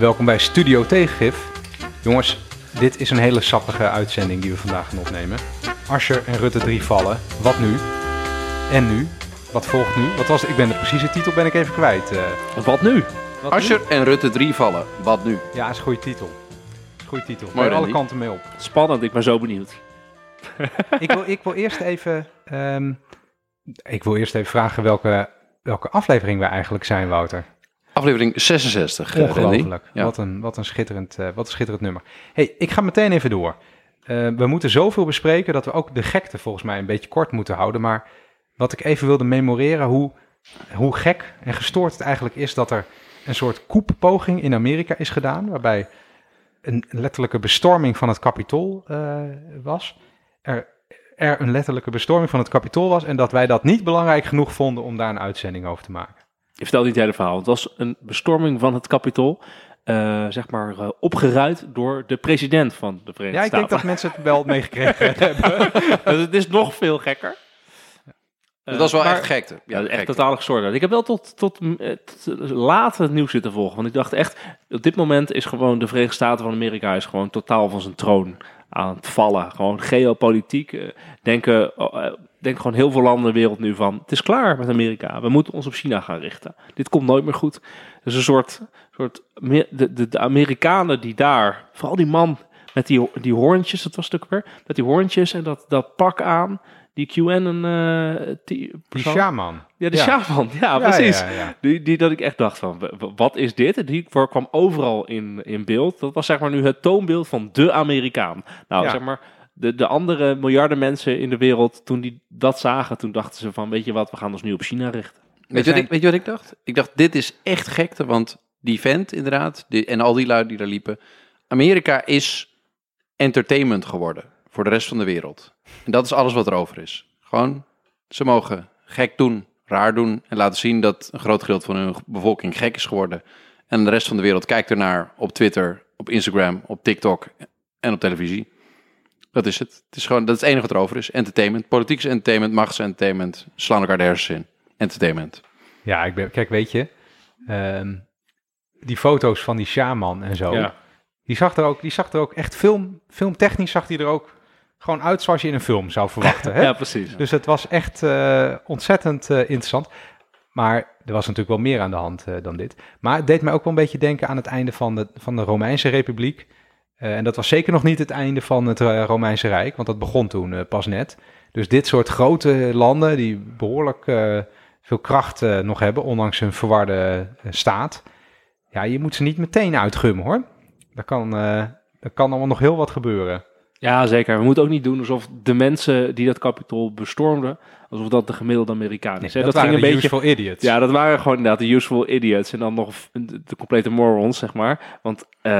welkom bij Studio Tegengif. Jongens, dit is een hele sappige uitzending die we vandaag gaan opnemen. Ascher en Rutte 3 vallen. Wat nu? En nu? Wat volgt nu? Wat was het? Ik ben de precieze titel ben ik even kwijt. eh. Wat nu? wat Ascher en Rutte 3 vallen. Wat nu? Ja, is een goede titel. Is een goede titel. Mooi, alle kanten mee op. Spannend, ik ben zo benieuwd. ik, wil, ik wil eerst even... ehm, ik wil eerst even vragen welke, welke aflevering wij eigenlijk zijn, Wouter. Aflevering 66. eh. Ongelooflijk. Ja. Wat, een, wat, een schitterend, eh, wat een schitterend nummer. hey, ik ga meteen even door. Eh, we moeten zoveel bespreken dat we ook de gekte volgens mij een beetje kort moeten houden. Maar wat ik even wilde memoreren, hoe, hoe gek en gestoord het eigenlijk is dat er een soort koeppoging in Amerika is gedaan. Waarbij een letterlijke bestorming van het kapitool eh, was. Er, er een letterlijke bestorming van het kapitool was. En dat wij dat niet belangrijk genoeg vonden om daar een uitzending over te maken. Je vertelt niet het hele verhaal. Het was een bestorming van het Capitool. eh, zeg maar eh, opgeruid door de president van de Verenigde Ja, ik denk dat Staten. mensen het wel meegekregen hebben. Dus het is nog veel gekker. Dat was wel maar- echt gekte. Ja, echt gekte. totaal gestoord. Ik heb wel tot, tot, eh, tot laat het nieuws zitten volgen. Want ik dacht echt, op dit moment is gewoon de Verenigde Staten van Amerika is gewoon totaal van zijn troon aan het vallen. Gewoon geopolitiek. eh, denken, denken gewoon heel veel landen in de wereld nu van, het is klaar met Amerika. We moeten ons op China gaan richten. Dit komt nooit meer goed. Dus een soort, soort de, de, de Amerikanen die daar, vooral die man met die, die hoorntjes, dat was ook weer, met die hoorntjes en dat, dat pak aan, die QAnon eh die, shaman. Ja, de Ja. shaman. Ja, precies. Ja, ja, ja. Die, die dat ik echt dacht van, wat is dit? En Die kwam overal in, in beeld. Dat was zeg maar nu het toonbeeld van de Amerikaan. Nou, zeg maar, de, de andere miljarden mensen in de wereld, toen die dat zagen, toen dachten ze van, weet je wat, we gaan ons nu op China richten. Weet je, ik, weet je wat ik dacht? Ik dacht, dit is echt gekte, want die vent inderdaad, die, en al die lui die daar liepen. Amerika is entertainment geworden voor de rest van de wereld. En dat is alles wat er over is. Gewoon, ze mogen gek doen, raar doen en laten zien dat een groot gedeelte van hun bevolking gek is geworden. En de rest van de wereld kijkt ernaar op Twitter, op Instagram, op TikTok en op televisie. Dat is het. Het is gewoon, dat is het enige wat er over is. Entertainment. Politiek is entertainment, macht is entertainment. Slaan elkaar de hersens in. Entertainment. Ja, ik ben, kijk, weet je, ehm, die foto's van die shaman en zo, Ja. die, zag er ook, die zag er ook echt film, filmtechnisch zag die er ook gewoon uit zoals je in een film zou verwachten. Hè? Ja, precies. Dus het was echt eh, ontzettend eh, interessant. Maar er was natuurlijk wel meer aan de hand eh, dan dit. Maar het deed mij ook wel een beetje denken aan het einde van de, van de Romeinse Republiek. Eh, en dat was zeker nog niet het einde van het eh, Romeinse Rijk, want dat begon toen eh, pas net. Dus dit soort grote landen die behoorlijk eh, veel kracht nog hebben, ondanks hun verwarde staat. Ja, je moet ze niet meteen uitgummen hoor. Daar kan, er kan allemaal nog heel wat gebeuren. Ja, zeker. We moeten ook niet doen alsof de mensen die dat kapitool bestormden, alsof dat de gemiddelde Amerikaan is. dat, dat ging waren een beetje... useful idiots. Ja, dat waren gewoon inderdaad de useful idiots en dan nog de, complete morons, zeg maar. Want, eh,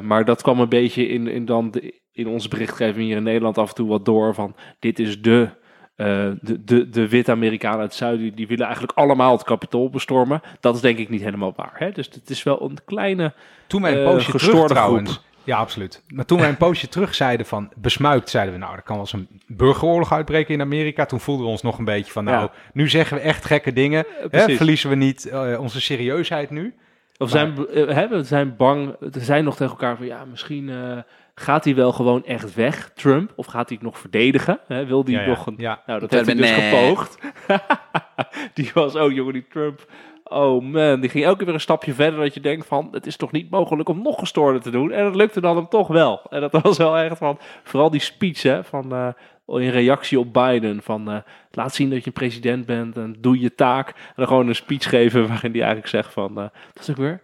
maar dat kwam een beetje in, in, dan de, in onze berichtgeving hier in Nederland af en toe wat door van dit is de, eh, de, de, de witte Amerikanen uit het zuiden, die willen eigenlijk allemaal het kapitool bestormen. Dat is denk ik niet helemaal waar. Hè? Dus het is wel een kleine... Toen wij een eh, poosje terug trouwens. groep. Ja, absoluut. Maar toen wij een poosje terug zeiden van besmuikt, zeiden we nou, er kan wel eens een burgeroorlog uitbreken in Amerika. Toen voelden we ons nog een beetje van nou, Ja. nu zeggen we echt gekke dingen. Hè, verliezen we niet eh, onze serieusheid nu? Of zijn, eh, hè, we zijn bang, we zijn nog tegen elkaar van ja, misschien eh, gaat hij wel gewoon echt weg, Trump, of gaat hij het nog verdedigen? Hè? Wil hij Ja, ja. nog een... Ja. Nou, dat heeft hij dus nee. gepoogd. die was ook, jongen, die Trump. Oh man, die ging elke keer weer een stapje verder dat je denkt van, het is toch niet mogelijk om nog gestoorder te doen? En dat lukte dan hem toch wel. En dat was wel echt van, vooral die speech hè, van, eh, in reactie op Biden, van eh, laat zien dat je president bent en doe je taak. En dan gewoon een speech geven waarin hij eigenlijk zegt van, eh, dat is ook weer,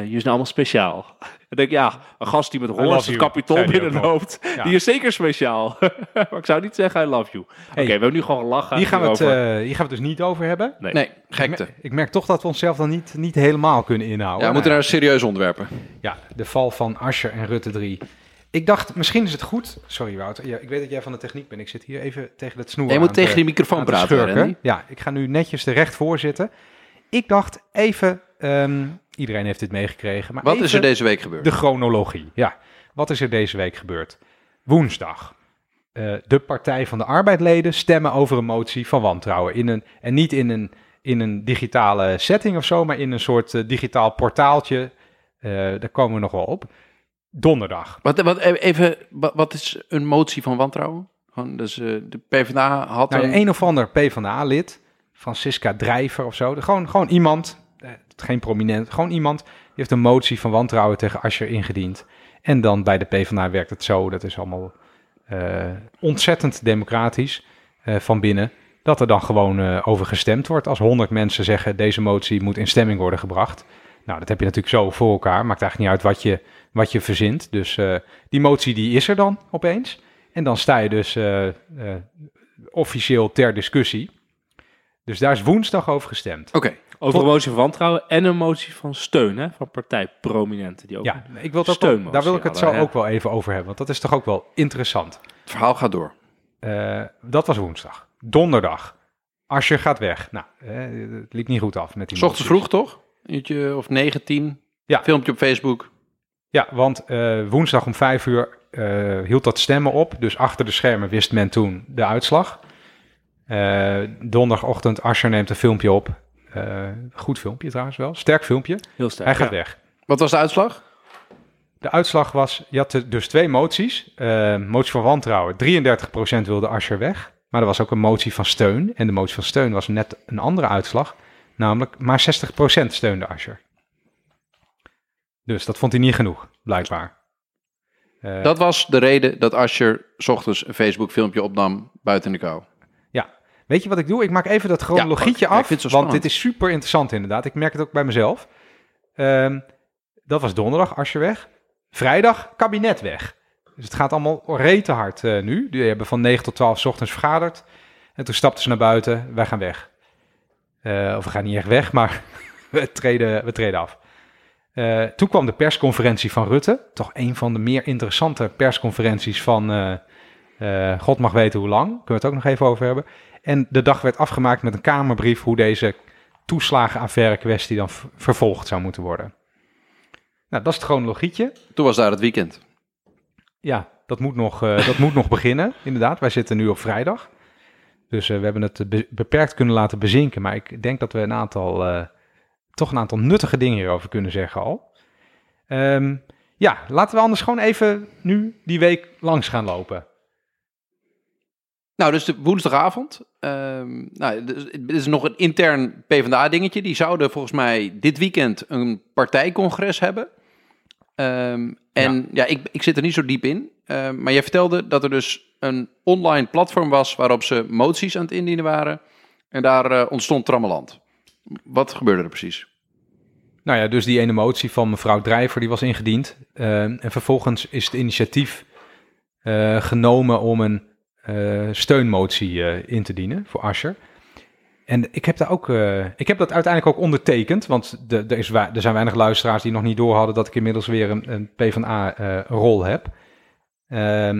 je is nou allemaal speciaal. En denk ik, ja, een gast die met horens het kapitool binnenloopt, Ja. die is zeker speciaal. maar ik zou niet zeggen, I love you. Oké, we hebben nu gewoon lachen. Hier gaan, we het, eh, hier gaan we het dus niet over hebben. Nee. Nee, Ik, gekte. ik merk toch dat we onszelf dan niet, niet helemaal kunnen inhouden. Ja, we moeten naar serieuze onderwerpen. Ja, de val van Ascher en Rutte 3. Ik dacht, misschien is het goed. Sorry Wouter, ja, ik weet dat jij van de techniek bent. Ik zit hier even tegen het snoer Je moet te- tegen die microfoon praten. Ja, ik ga nu netjes er recht voor zitten. Ik dacht even, ehm, iedereen heeft dit meegekregen. Maar Wat is er deze week gebeurd? De chronologie, ja. Wat is er deze week gebeurd? Woensdag. Eh, de Partij van de Arbeidleden stemmen over een motie van wantrouwen. In een, en niet in een, in een digitale setting of zo, maar in een soort eh, digitaal portaaltje Eh, daar komen we nog wel op. Donderdag. Wat, wat, even, wat, wat is een motie van wantrouwen? Gewoon, dus de PvdA had Nou, een... een of ander PvdA-lid, Francisca Drijver of zo. Gewoon, gewoon iemand, geen prominent, gewoon iemand. Die heeft een motie van wantrouwen tegen Asscher ingediend. En dan bij de PvdA werkt het zo, dat is allemaal eh, ontzettend democratisch eh, van binnen. Dat er dan gewoon eh, over gestemd wordt. Als honderd mensen zeggen deze motie moet in stemming worden gebracht. Nou, dat heb je natuurlijk zo voor elkaar. Maakt eigenlijk niet uit wat je, wat je verzint. Dus die motie die is er dan opeens. En dan sta je dus officieel ter discussie. Dus daar is woensdag over gestemd. Oké, Over een motie van wantrouwen en een motie van steun hè, van partijprominenten. Die ook Ja, ik wil het ook daar wil ik het zo ook wel even over hebben. Want dat is toch ook wel interessant. het verhaal gaat door. Eh, dat was woensdag. Donderdag. Asscher gaat weg. Nou, eh, het liep niet goed af met die moties. vroeg toch? Een uurtje of 9, 10. Ja. Filmpje op Facebook. Ja, want eh, woensdag om vijf uur eh, hield dat stemmen op. Dus achter de schermen wist men toen de uitslag. Eh, donderdagochtend, Asscher neemt een filmpje op. Eh, goed filmpje trouwens wel. Sterk filmpje. Heel sterk. Hij gaat ja. weg. Wat was de uitslag? De uitslag was, je had er dus twee moties. Eh, motie van wantrouwen, 33% wilde Asscher weg. Maar er was ook een motie van steun. En de motie van steun was net een andere uitslag. Namelijk maar 60% steunde Asscher. Dus dat vond hij niet genoeg, blijkbaar. Eh, Dat was de reden dat Asher 's ochtends een Facebook filmpje opnam buiten de kou. Weet je wat ik doe? Ik maak even dat chronologietje Ja, af, want dit is super interessant inderdaad. Ik merk het ook bij mezelf. Ehm, dat was donderdag, Asscher weg. Vrijdag, kabinet weg. Dus het gaat allemaal rete hard eh, nu. Die hebben van 9 tot 12 's ochtends vergaderd. En toen stapten ze naar buiten, wij gaan weg. Eh, of we gaan niet echt weg, maar we treden, we treden af. Eh, toen kwam de persconferentie van Rutte. Toch een van de meer interessante persconferenties van God mag weten hoe lang. Kunnen we het ook nog even over hebben. En de dag werd afgemaakt met een Kamerbrief hoe deze toeslagenaffaire kwestie dan vervolgd zou moeten worden. Nou, dat is het chronologietje. Toen was daar het weekend. Ja, dat moet nog, eh, dat moet nog beginnen, inderdaad. Wij zitten nu op vrijdag. Dus eh, we hebben het be- beperkt kunnen laten bezinken. Maar ik denk dat we een aantal, eh, toch een aantal nuttige dingen hierover kunnen zeggen al. Ehm, ja, laten we anders gewoon even nu die week langs gaan lopen. Nou, dus de woensdagavond. ehm, nou, dus dit is nog een intern PvdA-dingetje. Die zouden volgens mij dit weekend een partijcongres hebben. Ehm, en ja, ik, ik zit er niet zo diep in. Ehm, maar jij vertelde dat er dus een online platform was waarop ze moties aan het indienen waren. En daar eh, ontstond trammeland. Wat gebeurde er precies? Nou ja, dus die ene motie van mevrouw Drijver die was ingediend. En vervolgens is het initiatief eh, genomen om een steunmotie eh, in te dienen voor Asscher. En ik heb, daar ook, eh, ik heb dat uiteindelijk ook ondertekend, want er, is, er zijn weinig luisteraars die nog niet door hadden dat ik inmiddels weer een, een PvdA-rol heb. Ehm,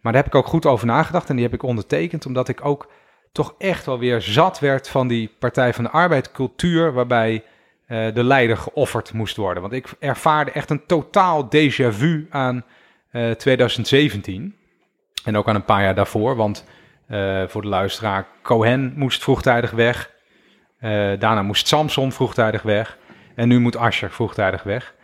maar daar heb ik ook goed over nagedacht en die heb ik ondertekend, omdat ik ook toch echt wel weer zat werd van die Partij van de Arbeid cultuur, waarbij eh, de leider geofferd moest worden. Want ik ervaarde echt een totaal déjà vu aan eh, 2017. En ook aan een paar jaar daarvoor. Want eh, voor de luisteraar, Cohen moest vroegtijdig weg. Eh, daarna moest Samson vroegtijdig weg. En nu moet Asscher vroegtijdig weg.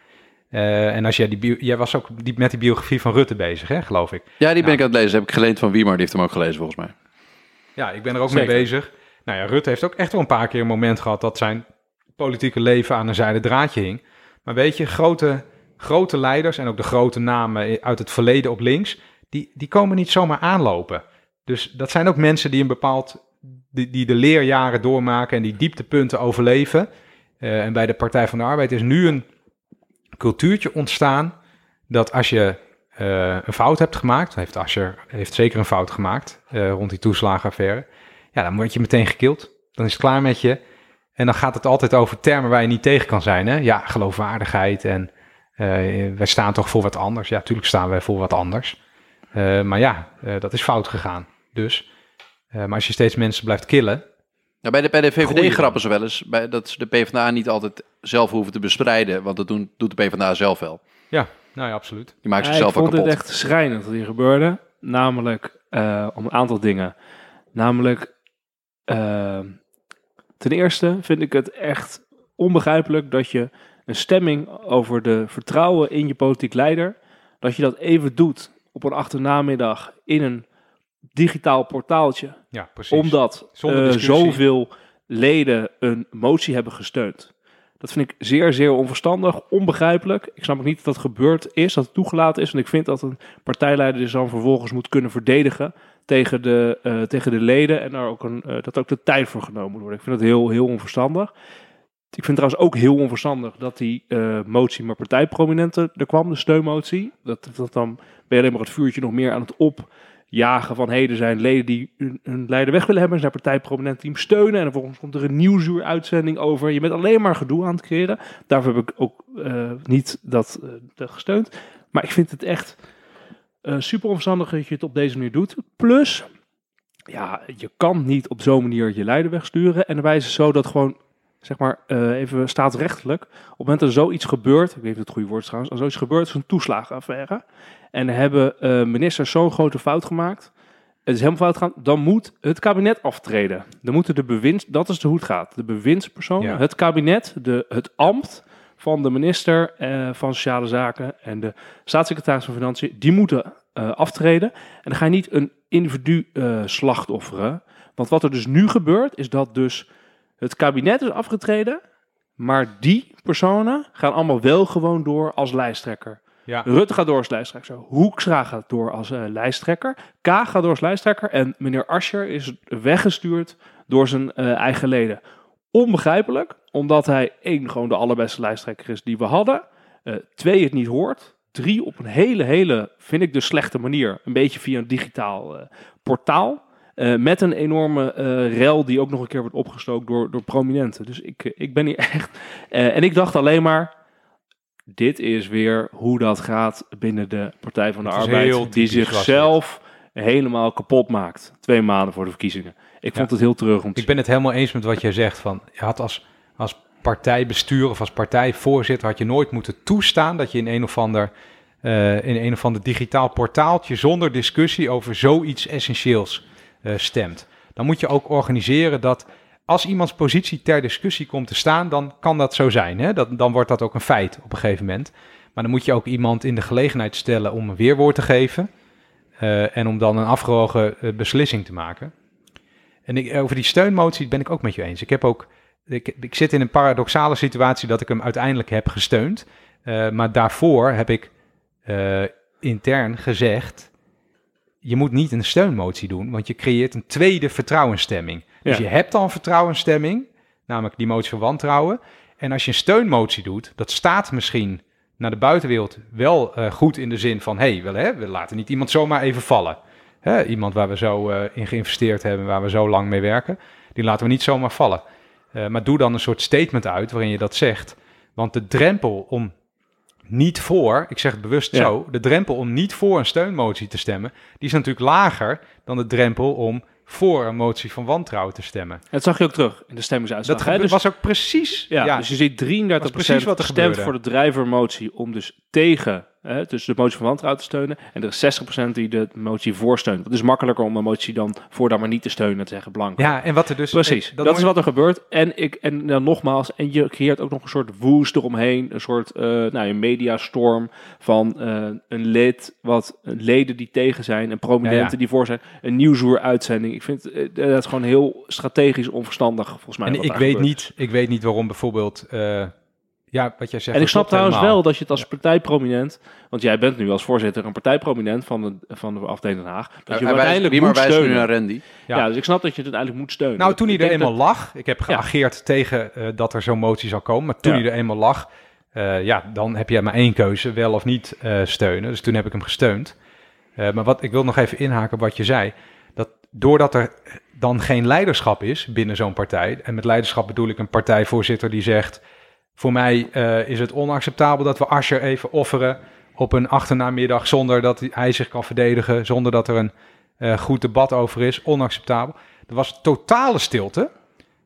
Eh, en als jij, die jij was ook die, met die biografie van Rutte bezig, hè, geloof ik. Ja, die ben Ja. ik aan het lezen. Heb ik geleend van Wiemar. Die heeft hem ook gelezen volgens mij. Ja, ik ben er ook Zeker. mee bezig. Nou ja, Rutte heeft ook echt wel een paar keer een moment gehad dat zijn politieke leven aan een zijde draadje hing. Maar weet je, grote, grote leiders en ook de grote namen uit het verleden op links, die, die komen niet zomaar aanlopen. Dus dat zijn ook mensen die een bepaald, die, die de leerjaren doormaken en die dieptepunten overleven. Eh, en bij de Partij van de Arbeid is nu een cultuurtje ontstaan dat als je eh, een fout hebt gemaakt, heeft Asscher heeft zeker een fout gemaakt eh, rond die toeslagenaffaire, ja, dan word je meteen gekild. Dan is het klaar met je. En dan gaat het altijd over termen waar je niet tegen kan zijn. Hè? Ja, geloofwaardigheid en wij staan toch voor wat anders. Ja, natuurlijk staan wij voor wat anders. Eh, maar ja, eh, dat is fout gegaan. Dus, eh, maar als je steeds mensen blijft killen, Nou, bij de, bij de VVD grappen ze wel eens bij, dat ze de PvdA niet altijd zelf hoeven te bestrijden. Want dat doen, doet de PvdA zelf wel. ja, nou ja, absoluut. Die maakt Ja, ik zichzelf wel vond het kapot. echt schrijnend wat hier gebeurde. Namelijk eh, om een aantal dingen. Namelijk, ten eerste vind ik het echt onbegrijpelijk dat je een stemming over de vertrouwen in je politiek leider, dat je dat even doet op een achternamiddag in een digitaal portaaltje, Ja, precies. omdat discussie. zoveel leden een motie hebben gesteund. Dat vind ik zeer, zeer onverstandig, onbegrijpelijk. Ik snap ook niet dat dat gebeurd is, dat het toegelaten is. Want ik vind dat een partijleider zich dan vervolgens moet kunnen verdedigen tegen de, eh, tegen de leden. En daar ook een, eh, dat ook de tijd voor genomen moet worden. Ik vind dat heel, heel onverstandig. Ik vind trouwens ook heel onverstandig dat die eh, motie maar partijprominenten er kwam, de steunmotie. Dat, dat dan ben je alleen maar het vuurtje nog meer aan het opjagen van hé, er zijn leden die hun, leider weg willen hebben. Zijn partijprominenten die hem steunen. En vervolgens komt er een nieuwsuur-uitzending over. Je bent alleen maar gedoe aan het creëren. Daarvoor heb ik ook eh, niet dat, eh, gesteund. Maar ik vind het echt super onverstandig dat je het op deze manier doet. Plus, ja, je kan niet op zo'n manier je leider wegsturen. En de wijze zo dat gewoon, zeg maar, eh, even staatsrechtelijk. Op het moment dat er zoiets gebeurt, ik weet niet of het goede woord is trouwens, als zoiets gebeurt, is een toeslagenaffaire. En hebben eh, ministers zo'n grote fout gemaakt. Het is helemaal fout gegaan. Dan moet het kabinet aftreden. Dan moeten de bewinds, dat is de hoe het gaat. De bewindspersonen, Ja. het kabinet, de, het ambt van de minister eh, van Sociale Zaken en de staatssecretaris van Financiën, die moeten aftreden. En dan ga je niet een individu slachtofferen. Want wat er dus nu gebeurt, is dat dus het kabinet is afgetreden, maar die personen gaan allemaal wel gewoon door als lijsttrekker. Ja. Rutte gaat door als lijsttrekker. Hoekstra gaat door als eh, lijsttrekker. K gaat door als lijsttrekker. En meneer Ascher is weggestuurd door zijn eh, eigen leden. Onbegrijpelijk, omdat hij één, gewoon de allerbeste lijsttrekker is die we hadden. Eh, twee, het niet hoort. Drie, op een hele, hele, vind ik dus slechte manier. Een beetje via een digitaal portaal. Eh, met een enorme eh rel die ook nog een keer wordt opgestookt door, door prominenten. Dus ik, eh, ik ben hier echt... en ik dacht alleen maar... Dit is weer hoe dat gaat binnen de Partij van de Arbeid. Die zichzelf helemaal kapot maakt. Twee maanden voor de verkiezingen. Ik vond het heel terug om te Ik ben het helemaal eens met wat jij zegt. Van, je had als, als partijbestuur of als partijvoorzitter had je nooit moeten toestaan dat je in een of ander, in een of ander digitaal portaaltje zonder discussie over zoiets essentieels eh, stemt. Dan moet je ook organiseren dat als iemands positie ter discussie komt te staan, dan kan dat zo zijn. Hè? Dat, dan wordt dat ook een feit op een gegeven moment. Maar dan moet je ook iemand in de gelegenheid stellen om een weerwoord te geven. eh, en om dan een afgewogen eh, beslissing te maken. En ik, over die steunmotie ben ik ook met je eens. Ik heb ook. Ik, zit in een paradoxale situatie dat ik hem uiteindelijk heb gesteund. Maar daarvoor heb ik intern gezegd. Je moet niet een steunmotie doen, want je creëert een tweede vertrouwensstemming. Dus Ja. je hebt al een vertrouwensstemming, namelijk die motie van wantrouwen. En als je een steunmotie doet, dat staat misschien naar de buitenwereld wel eh, goed in de zin van: hé, hey, we, we laten niet iemand zomaar even vallen. Hè, iemand waar we zo eh, in geïnvesteerd hebben, waar we zo lang mee werken, die laten we niet zomaar vallen. Eh, maar doe dan een soort statement uit waarin je dat zegt. Want de drempel om niet voor, ik zeg het bewust Ja. zo, de drempel om niet voor een steunmotie te stemmen, die is natuurlijk lager dan de drempel om voor een motie van wantrouwen te stemmen. Dat zag je ook terug in de stemmingsuitslag. Dat Dus- was ook precies. Ja, dus je ziet 33% was precies wat er stemt gebeurde. voor de drijvermotie om dus tegen, hè, dus de motie van wantrouwen te steunen. En er is 60% die de motie voorsteunt. Het is makkelijker om een motie dan voor dan maar niet te steunen te zeggen blank. ja, en wat er dus. Precies, eh, dat, moet is wat er gebeurt. En, ik, en dan nogmaals, en je creëert ook nog een soort woest eromheen. Een soort eh nou, een mediastorm van eh, een lid, wat leden die tegen zijn en prominenten Ja, ja. die voor zijn. Een nieuwsuur-uitzending. Ik vind eh, dat is gewoon heel strategisch onverstandig, volgens mij. En ik weet, gebeurt. niet, ik weet niet waarom bijvoorbeeld. Ja, wat jij zegt. En ik snap trouwens helemaal. wel dat je het als partijprominent, want jij bent nu als voorzitter een partijprominent van de, van de afdeling Den Haag, dat je hem wijst- uiteindelijk wie maar moet nu steunen. naar Randy. Ja. Ja. dus ik snap dat je het uiteindelijk moet steunen. Nou, toen hij er eenmaal lag, ik heb Ja. geageerd tegen eh, dat er zo'n motie zou komen, maar toen Ja. hij er eenmaal lag, eh, ja, dan heb je maar één keuze, wel of niet eh, steunen. Dus toen heb ik hem gesteund. Eh, maar wat ik wil nog even inhaken op wat je zei, dat doordat er dan geen leiderschap is binnen zo'n partij, en met leiderschap bedoel ik een partijvoorzitter die zegt, voor mij eh, is het onacceptabel dat we Ascher even offeren op een achternamiddag zonder dat hij zich kan verdedigen, zonder dat er een eh, goed debat over is, onacceptabel. Er was totale stilte.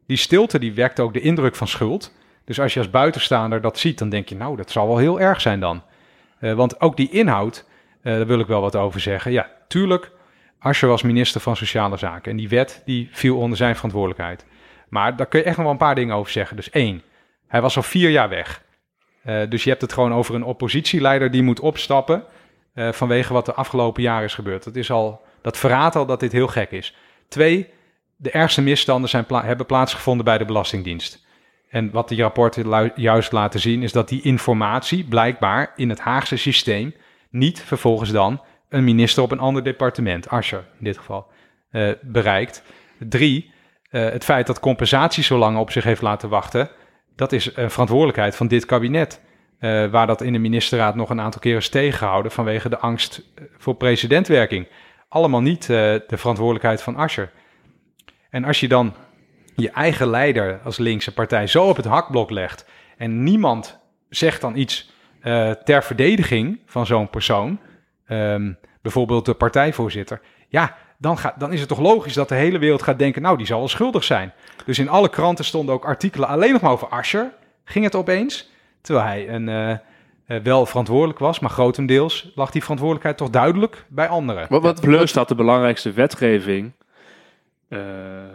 Die stilte die wekte ook de indruk van schuld. Dus als je als buitenstaander dat ziet, dan denk je, nou, dat zal wel heel erg zijn dan. Eh, want ook die inhoud, daar wil ik wel wat over zeggen. Ja, tuurlijk, Asscher was minister van Sociale Zaken. En die wet, die viel onder zijn verantwoordelijkheid. Maar daar kun je echt nog wel een paar dingen over zeggen. Dus één, hij was al vier jaar weg. Eh, dus je hebt het gewoon over een oppositieleider die moet opstappen eh, vanwege wat de afgelopen jaren is gebeurd. Dat, is al, dat verraadt al dat dit heel gek is. Twee, de ergste misstanden zijn hebben plaatsgevonden bij de Belastingdienst. En wat die rapporten juist laten zien is dat die informatie blijkbaar in het Haagse systeem niet vervolgens dan een minister op een ander departement, Asscher in dit geval, eh, bereikt. Drie, het feit dat compensatie zo lang op zich heeft laten wachten, dat is een verantwoordelijkheid van dit kabinet. Eh, waar dat in de ministerraad nog een aantal keren is tegengehouden vanwege de angst eh, voor presidentwerking. Allemaal niet eh, de verantwoordelijkheid van Asscher. En als je dan je eigen leider als linkse partij zo op het hakblok legt en niemand zegt dan iets eh, ter verdediging van zo'n persoon, ehm, bijvoorbeeld de partijvoorzitter, ja, dan, gaat, dan is het toch logisch dat de hele wereld gaat denken, nou, die zal wel schuldig zijn. Dus in alle kranten stonden ook artikelen alleen nog maar over Asscher, ging het opeens, terwijl hij een, eh, eh, wel verantwoordelijk was, maar grotendeels lag die verantwoordelijkheid toch duidelijk bij anderen. Wat, wat, Plus dat de belangrijkste wetgeving, eh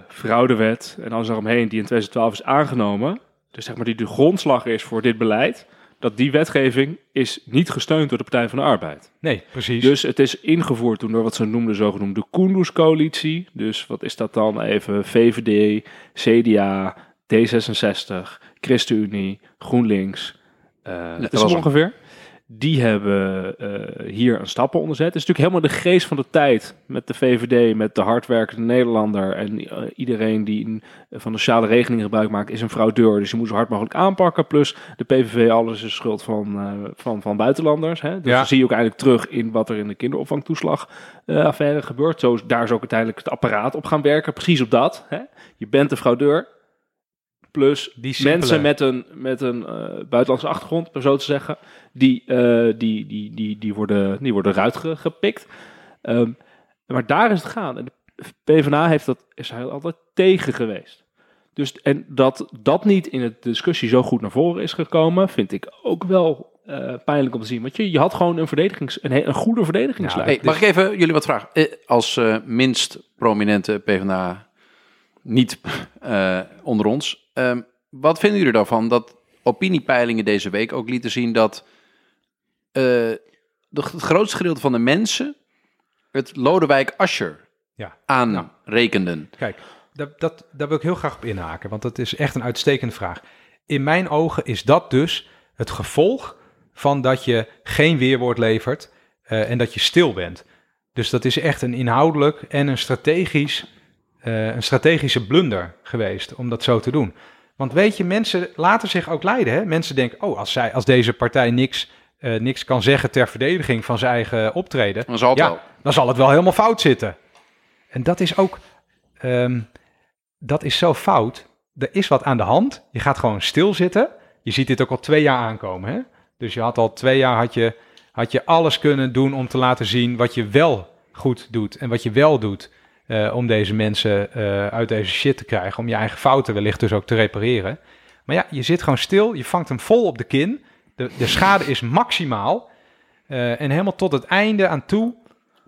fraudewet en alles eromheen, die in 2012 is aangenomen, dus zeg maar die de grondslag is voor dit beleid, dat die wetgeving is niet gesteund door de Partij van de Arbeid. Nee, precies. Dus het is ingevoerd toen door wat ze noemden zogenoemde Kunduz-coalitie. Dus wat is dat dan even? VVD, CDA, D66, ChristenUnie, GroenLinks. eh dat dat is ongeveer. Die hebben eh, hier een stappen onderzet. Het is natuurlijk helemaal de geest van de tijd met de VVD, met de hardwerkende Nederlander. En eh, iedereen die een- van de sociale regeling gebruik maakt, is een fraudeur. Dus je moet zo hard mogelijk aanpakken. Plus de PVV, alles is schuld van, eh, van, van buitenlanders. Hè? Dus Ja. dat zie je ook eigenlijk terug in wat er in de kinderopvangtoeslagaffaire gebeurt. Zo, daar is ook uiteindelijk het apparaat op gaan werken. Precies op dat. Hè? Je bent een fraudeur. Plus mensen met een, met een eh, buitenlandse achtergrond, om zo te zeggen, die, eh, die, die, die, die, worden, die worden eruit ge- gepikt. Ehm, maar daar is het gaan. En de PvdA heeft dat, is hij altijd tegen geweest. Dus, en dat dat niet in de discussie zo goed naar voren is gekomen, vind ik ook wel eh, pijnlijk om te zien. Want je, je had gewoon een, verdedigings, een, een goede verdedigingslijn. Hey, mag ik even jullie wat vragen? Als minst prominente PvdA niet onder ons. Ehm, wat vinden jullie daarvan dat opiniepeilingen deze week ook lieten zien dat eh, de, het grootste gedeelte van de mensen het Lodewijk Asscher Ja. aanrekenden? Kijk, dat, dat, daar wil ik heel graag op inhaken, want dat is echt een uitstekende vraag. In mijn ogen is dat dus het gevolg van dat je geen weerwoord levert eh, en dat je stil bent. Dus dat is echt een inhoudelijk en een, strategisch, eh, een strategische blunder geweest om dat zo te doen. Want weet je, mensen laten zich ook leiden. Hè? Mensen denken, oh, als, zij, als deze partij niks, eh, niks kan zeggen ter verdediging van zijn eigen optreden, Dan zal het ja, wel. dan zal het wel helemaal fout zitten. En dat is ook, ehm, dat is zo fout. Er is wat aan de hand. Je gaat gewoon stilzitten. Je ziet dit ook al twee jaar aankomen. Hè? Dus je had al twee jaar had je, had je alles kunnen doen om te laten zien wat je wel goed doet en wat je wel doet. Eh, om deze mensen eh, uit deze shit te krijgen. Om je eigen fouten wellicht dus ook te repareren. Maar ja, je zit gewoon stil. Je vangt hem vol op de kin. De, de schade is maximaal. Eh, en helemaal tot het einde aan toe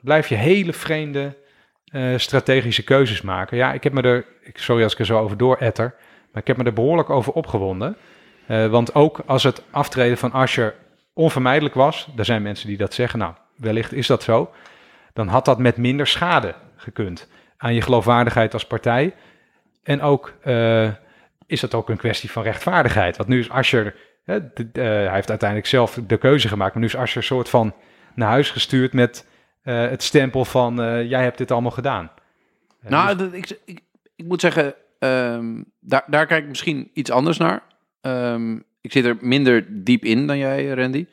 blijf je hele vreemde strategische keuzes maken. Ja, ik heb me er, sorry als ik er zo over dooretter, maar ik heb me er behoorlijk over opgewonden. Want ook als het aftreden van Asscher onvermijdelijk was, er zijn mensen die dat zeggen, nou, wellicht is dat zo, dan had dat met minder schade gekund aan je geloofwaardigheid als partij. En ook eh, is dat ook een kwestie van rechtvaardigheid. Want nu is hè, de- eh, hij heeft uiteindelijk zelf de keuze gemaakt, maar nu is Asscher een soort van naar huis gestuurd met eh, het stempel van jij hebt dit allemaal gedaan. Nou, dus- ik, ik, ik moet zeggen, ehm, daar, daar kijk ik misschien iets anders naar. Ehm, ik zit er minder diep in dan jij, Randy.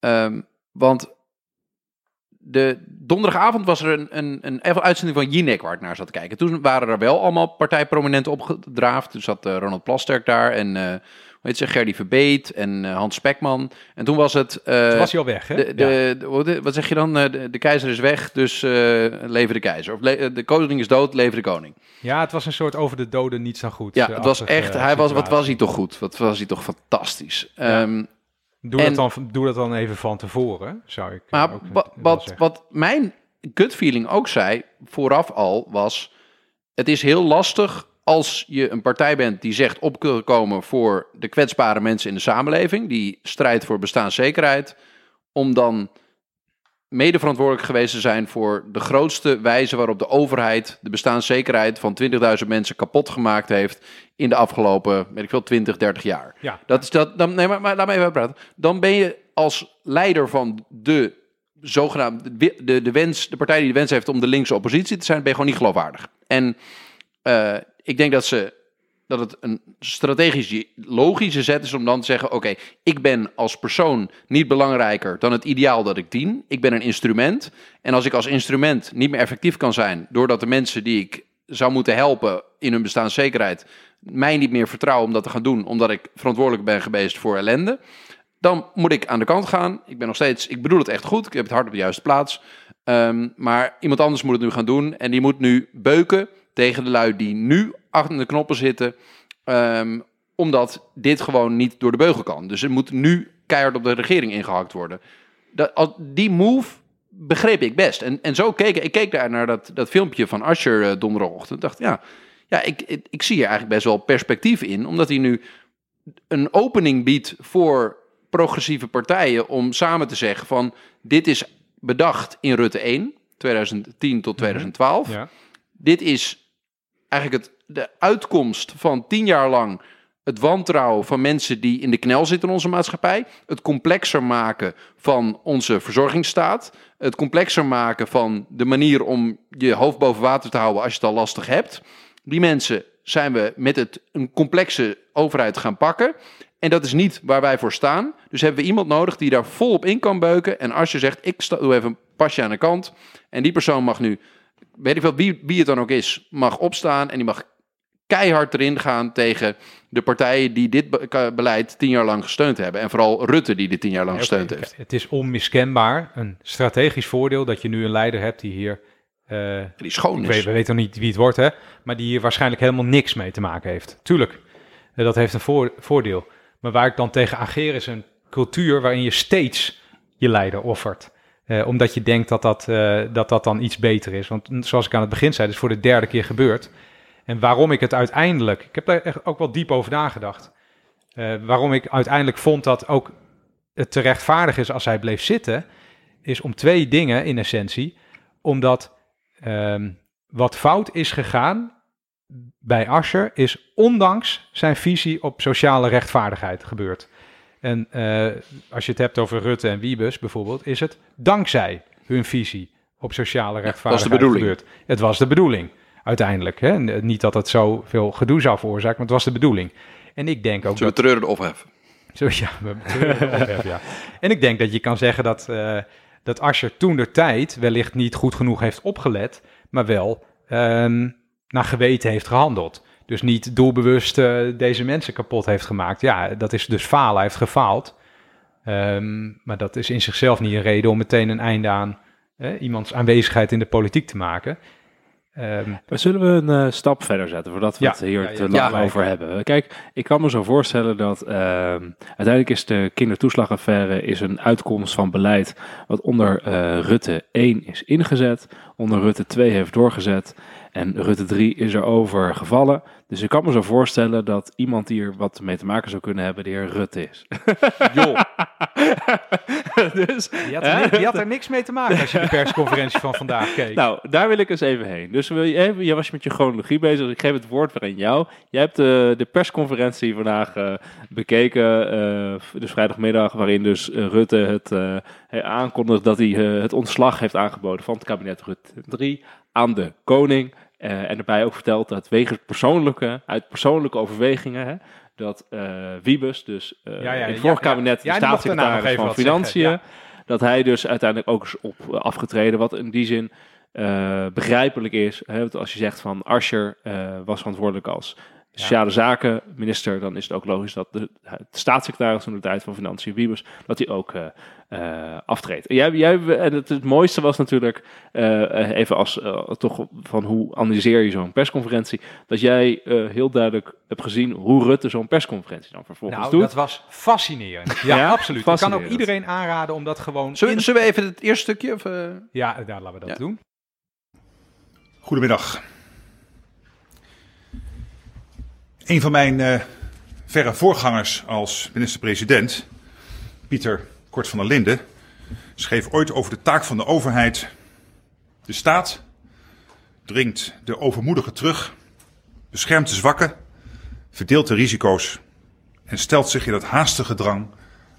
Ehm, want de donderdagavond was er een, een, een even uitzending van Jinek waar ik naar zat te kijken. Toen waren er wel allemaal partijprominenten opgedraafd. Toen zat eh, Ronald Plasterk daar en eh hoe heet ze, Gerdy Verbeet en eh, Hans Spekman. En toen was het... Toen was hij al weg, hè? de, de, de- wat- zeg je dan? De, keizer is weg, dus leven de keizer. Of de koning is dood, leven de koning. Ja, het was een soort over de doden niets dan goed. Ja, het was echt, hij was, wat was hij toch goed? Wat was hij toch fantastisch? Ja. Ehm, Doe, En- dat dan, doe dat dan even van tevoren, zou ik eh, maar ook wa- wel wat, zeggen. wat mijn gut feeling ook zei, vooraf al, was... Het is heel lastig als je een partij bent die zegt op te komen voor de kwetsbare mensen in de samenleving, die strijdt voor bestaanszekerheid, om dan mede verantwoordelijk geweest te zijn voor de grootste wijze waarop de overheid de bestaanszekerheid van 20.000 mensen kapot gemaakt heeft in de afgelopen, weet ik veel, 20, 30 jaar. Ja. Dat is dat, dan, nee, maar, maar laat me even praten. Dan ben je als leider van de zogenaamde, de, de, de wens, de partij die de wens heeft om de linkse oppositie te zijn, ben je gewoon niet geloofwaardig. En eh, ik denk dat ze dat het een strategisch logische zet is om dan te zeggen: Oké, ik ben als persoon niet belangrijker dan het ideaal dat ik dien. Ik ben een instrument. En als ik als instrument niet meer effectief kan zijn, doordat de mensen die ik zou moeten helpen in hun bestaanszekerheid mij niet meer vertrouwen om dat te gaan doen, omdat ik verantwoordelijk ben geweest voor ellende, dan moet ik aan de kant gaan. Ik ben nog steeds, ik bedoel het echt goed, ik heb het hart op de juiste plaats. Um, maar iemand anders moet het nu gaan doen en die moet nu beuken tegen de lui die nu achter de knoppen zitten. Um, omdat dit gewoon niet door de beugel kan. Dus er moet nu keihard op de regering ingehakt worden. Dat, die move begreep ik best. En, en zo keek ik keek daar naar dat, dat filmpje van Asher uh, donderdagochtend. dacht, ja, ja ik, ik, ik zie hier eigenlijk best wel perspectief in. Omdat hij nu een opening biedt voor progressieve partijen om samen te zeggen van dit is bedacht in Rutte 1, 2010 tot 2012. Ja. Dit is eigenlijk het, de uitkomst van tien jaar lang het wantrouwen van mensen die in de knel zitten in onze maatschappij. Het complexer maken van onze verzorgingsstaat. Het complexer maken van de manier om je hoofd boven water te houden als je het al lastig hebt. Die mensen zijn we met het, een complexe overheid gaan pakken. En dat is niet waar wij voor staan. Dus hebben we iemand nodig die daar volop in kan beuken. En als je zegt, ik sta, doe even een pasje aan de kant. En die persoon mag nu, weet ik wel wie, wie het dan ook is, mag opstaan. En die mag keihard erin gaan tegen de partijen die dit beleid tien jaar lang gesteund hebben. En vooral Rutte die dit tien jaar lang gesteund heeft. Het is onmiskenbaar een strategisch voordeel dat je nu een leider hebt die hier... Uh, die schoon is. Weet, we weten nog niet wie het wordt, hè? Maar die hier waarschijnlijk helemaal niks mee te maken heeft. Tuurlijk, uh, dat heeft een voor, voordeel. Maar waar ik dan tegen ageer is een cultuur waarin je steeds je leider offert. Uh, omdat je denkt dat dat, uh, dat dat dan iets beter is. Want zoals ik aan het begin zei, het is voor de derde keer gebeurd. En waarom ik het uiteindelijk, ik heb daar echt ook wel diep over nagedacht. Uh, waarom ik uiteindelijk vond dat ook het te rechtvaardig is als hij bleef zitten, is om twee dingen in essentie. Omdat um, wat fout is gegaan bij Ascher is ondanks zijn visie op sociale rechtvaardigheid gebeurd. En uh, als je het hebt over Rutte en Wiebes bijvoorbeeld, is het dankzij hun visie op sociale rechtvaardigheid ja, was gebeurd. Het was de bedoeling, uiteindelijk. Hè? Niet dat het zoveel gedoe zou veroorzaken, maar het was de bedoeling. En ik denk ook Zullen dat... we treuren of opheffen? Zo, ja, we treuren ja. En ik denk dat je kan zeggen dat, uh, dat Ascher toen de tijd wellicht niet goed genoeg heeft opgelet, maar wel... Um, naar geweten heeft gehandeld. Dus niet doelbewust uh, deze mensen kapot heeft gemaakt. Ja, dat is dus falen. Hij heeft gefaald. Um, maar dat is in zichzelf niet een reden om meteen een einde aan uh, iemands aanwezigheid in de politiek te maken. Um, maar zullen we een uh, stap verder zetten voordat we ja, het hier ja, te lang over hebben? Kijk, ik kan me zo voorstellen dat uh, uiteindelijk is de kindertoeslagaffaire is een uitkomst van beleid wat onder uh, Rutte 1 is ingezet, onder Rutte 2 heeft doorgezet en Rutte 3 is er over gevallen. Dus ik kan me zo voorstellen dat iemand hier wat mee te maken zou kunnen hebben, de heer Rutte is. Joh. dus, je, had er, niks, had er niks mee te maken als je de persconferentie van vandaag keek. Nou, daar wil ik eens even heen. Dus wil je, even, je was met je chronologie bezig. Dus ik geef het woord weer aan jou. Jij hebt de, de persconferentie vandaag uh, bekeken, uh, dus vrijdagmiddag, waarin dus Rutte het aankondigt dat hij het ontslag heeft aangeboden van het kabinet Rutte 3 aan de koning. Uh, en daarbij ook verteld dat wegens persoonlijke, uit persoonlijke overwegingen, hè, dat uh, Wiebes, dus uh, ja, ja, in het vorige ja, kabinet de staatssecretaris van Financiën, dat hij dus uiteindelijk ook is op afgetreden, wat in die zin begrijpelijk is. Hè, als je zegt van Ascher was verantwoordelijk als sociale zaken minister, dan is het ook logisch dat de, de staatssecretaris van de tijd van Financiën, Wiebes, dat hij ook uh, uh, aftreedt. En, jij, jij, en het, het mooiste was natuurlijk, uh, even als toch van hoe analyseer je zo'n persconferentie, dat jij heel duidelijk hebt gezien hoe Rutte zo'n persconferentie dan vervolgens nou, doet. dat was fascinerend. Ja, ja absoluut. Ik kan ook iedereen aanraden om dat gewoon... Zullen, in... zullen we even het eerste stukje? Of, Ja, ja, laten we dat ja. doen. Goedemiddag. Een van mijn uh, verre voorgangers als minister-president, Pieter Kort van der Linden, schreef ooit over de taak van de overheid. De staat dringt de overmoedigen terug, beschermt de zwakken, verdeelt de risico's en stelt zich in het haastige drang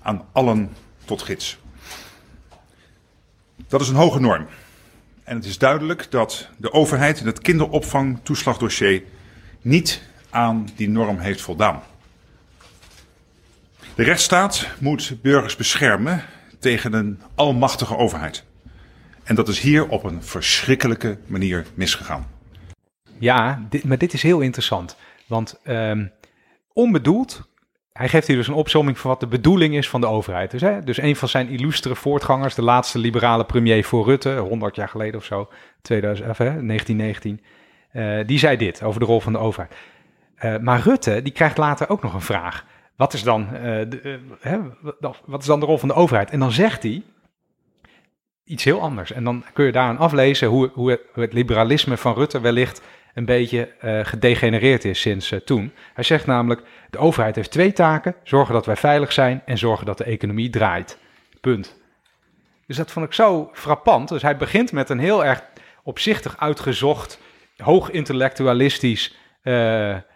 aan allen tot gids. Dat is een hoge norm. En het is duidelijk dat de overheid in het kinderopvangtoeslagdossier niet aan die norm heeft voldaan. De rechtsstaat moet burgers beschermen tegen een almachtige overheid. En dat is hier op een verschrikkelijke manier misgegaan. Ja, dit, maar dit is heel interessant. Want um, onbedoeld, hij geeft hier dus een opzomming van wat de bedoeling is van de overheid. Dus, hè, dus een van zijn illustere voortgangers, de laatste liberale premier voor Rutte, 100 jaar geleden of zo, 2000, of, hè, 1919, uh, die zei dit over de rol van de overheid. Uh, maar Rutte, die krijgt later ook nog een vraag. Wat is, dan, uh, de, hè, wat is dan de rol van de overheid? En dan zegt hij, iets heel anders. En dan kun je daaraan aflezen hoe, hoe het liberalisme van Rutte wellicht een beetje gedegenereerd is sinds toen. Hij zegt namelijk, de overheid heeft twee taken, zorgen dat wij veilig zijn en zorgen dat de economie draait. Punt. Dus dat vond ik zo frappant. Dus hij begint met een heel erg opzichtig uitgezocht, hoog intellectualistisch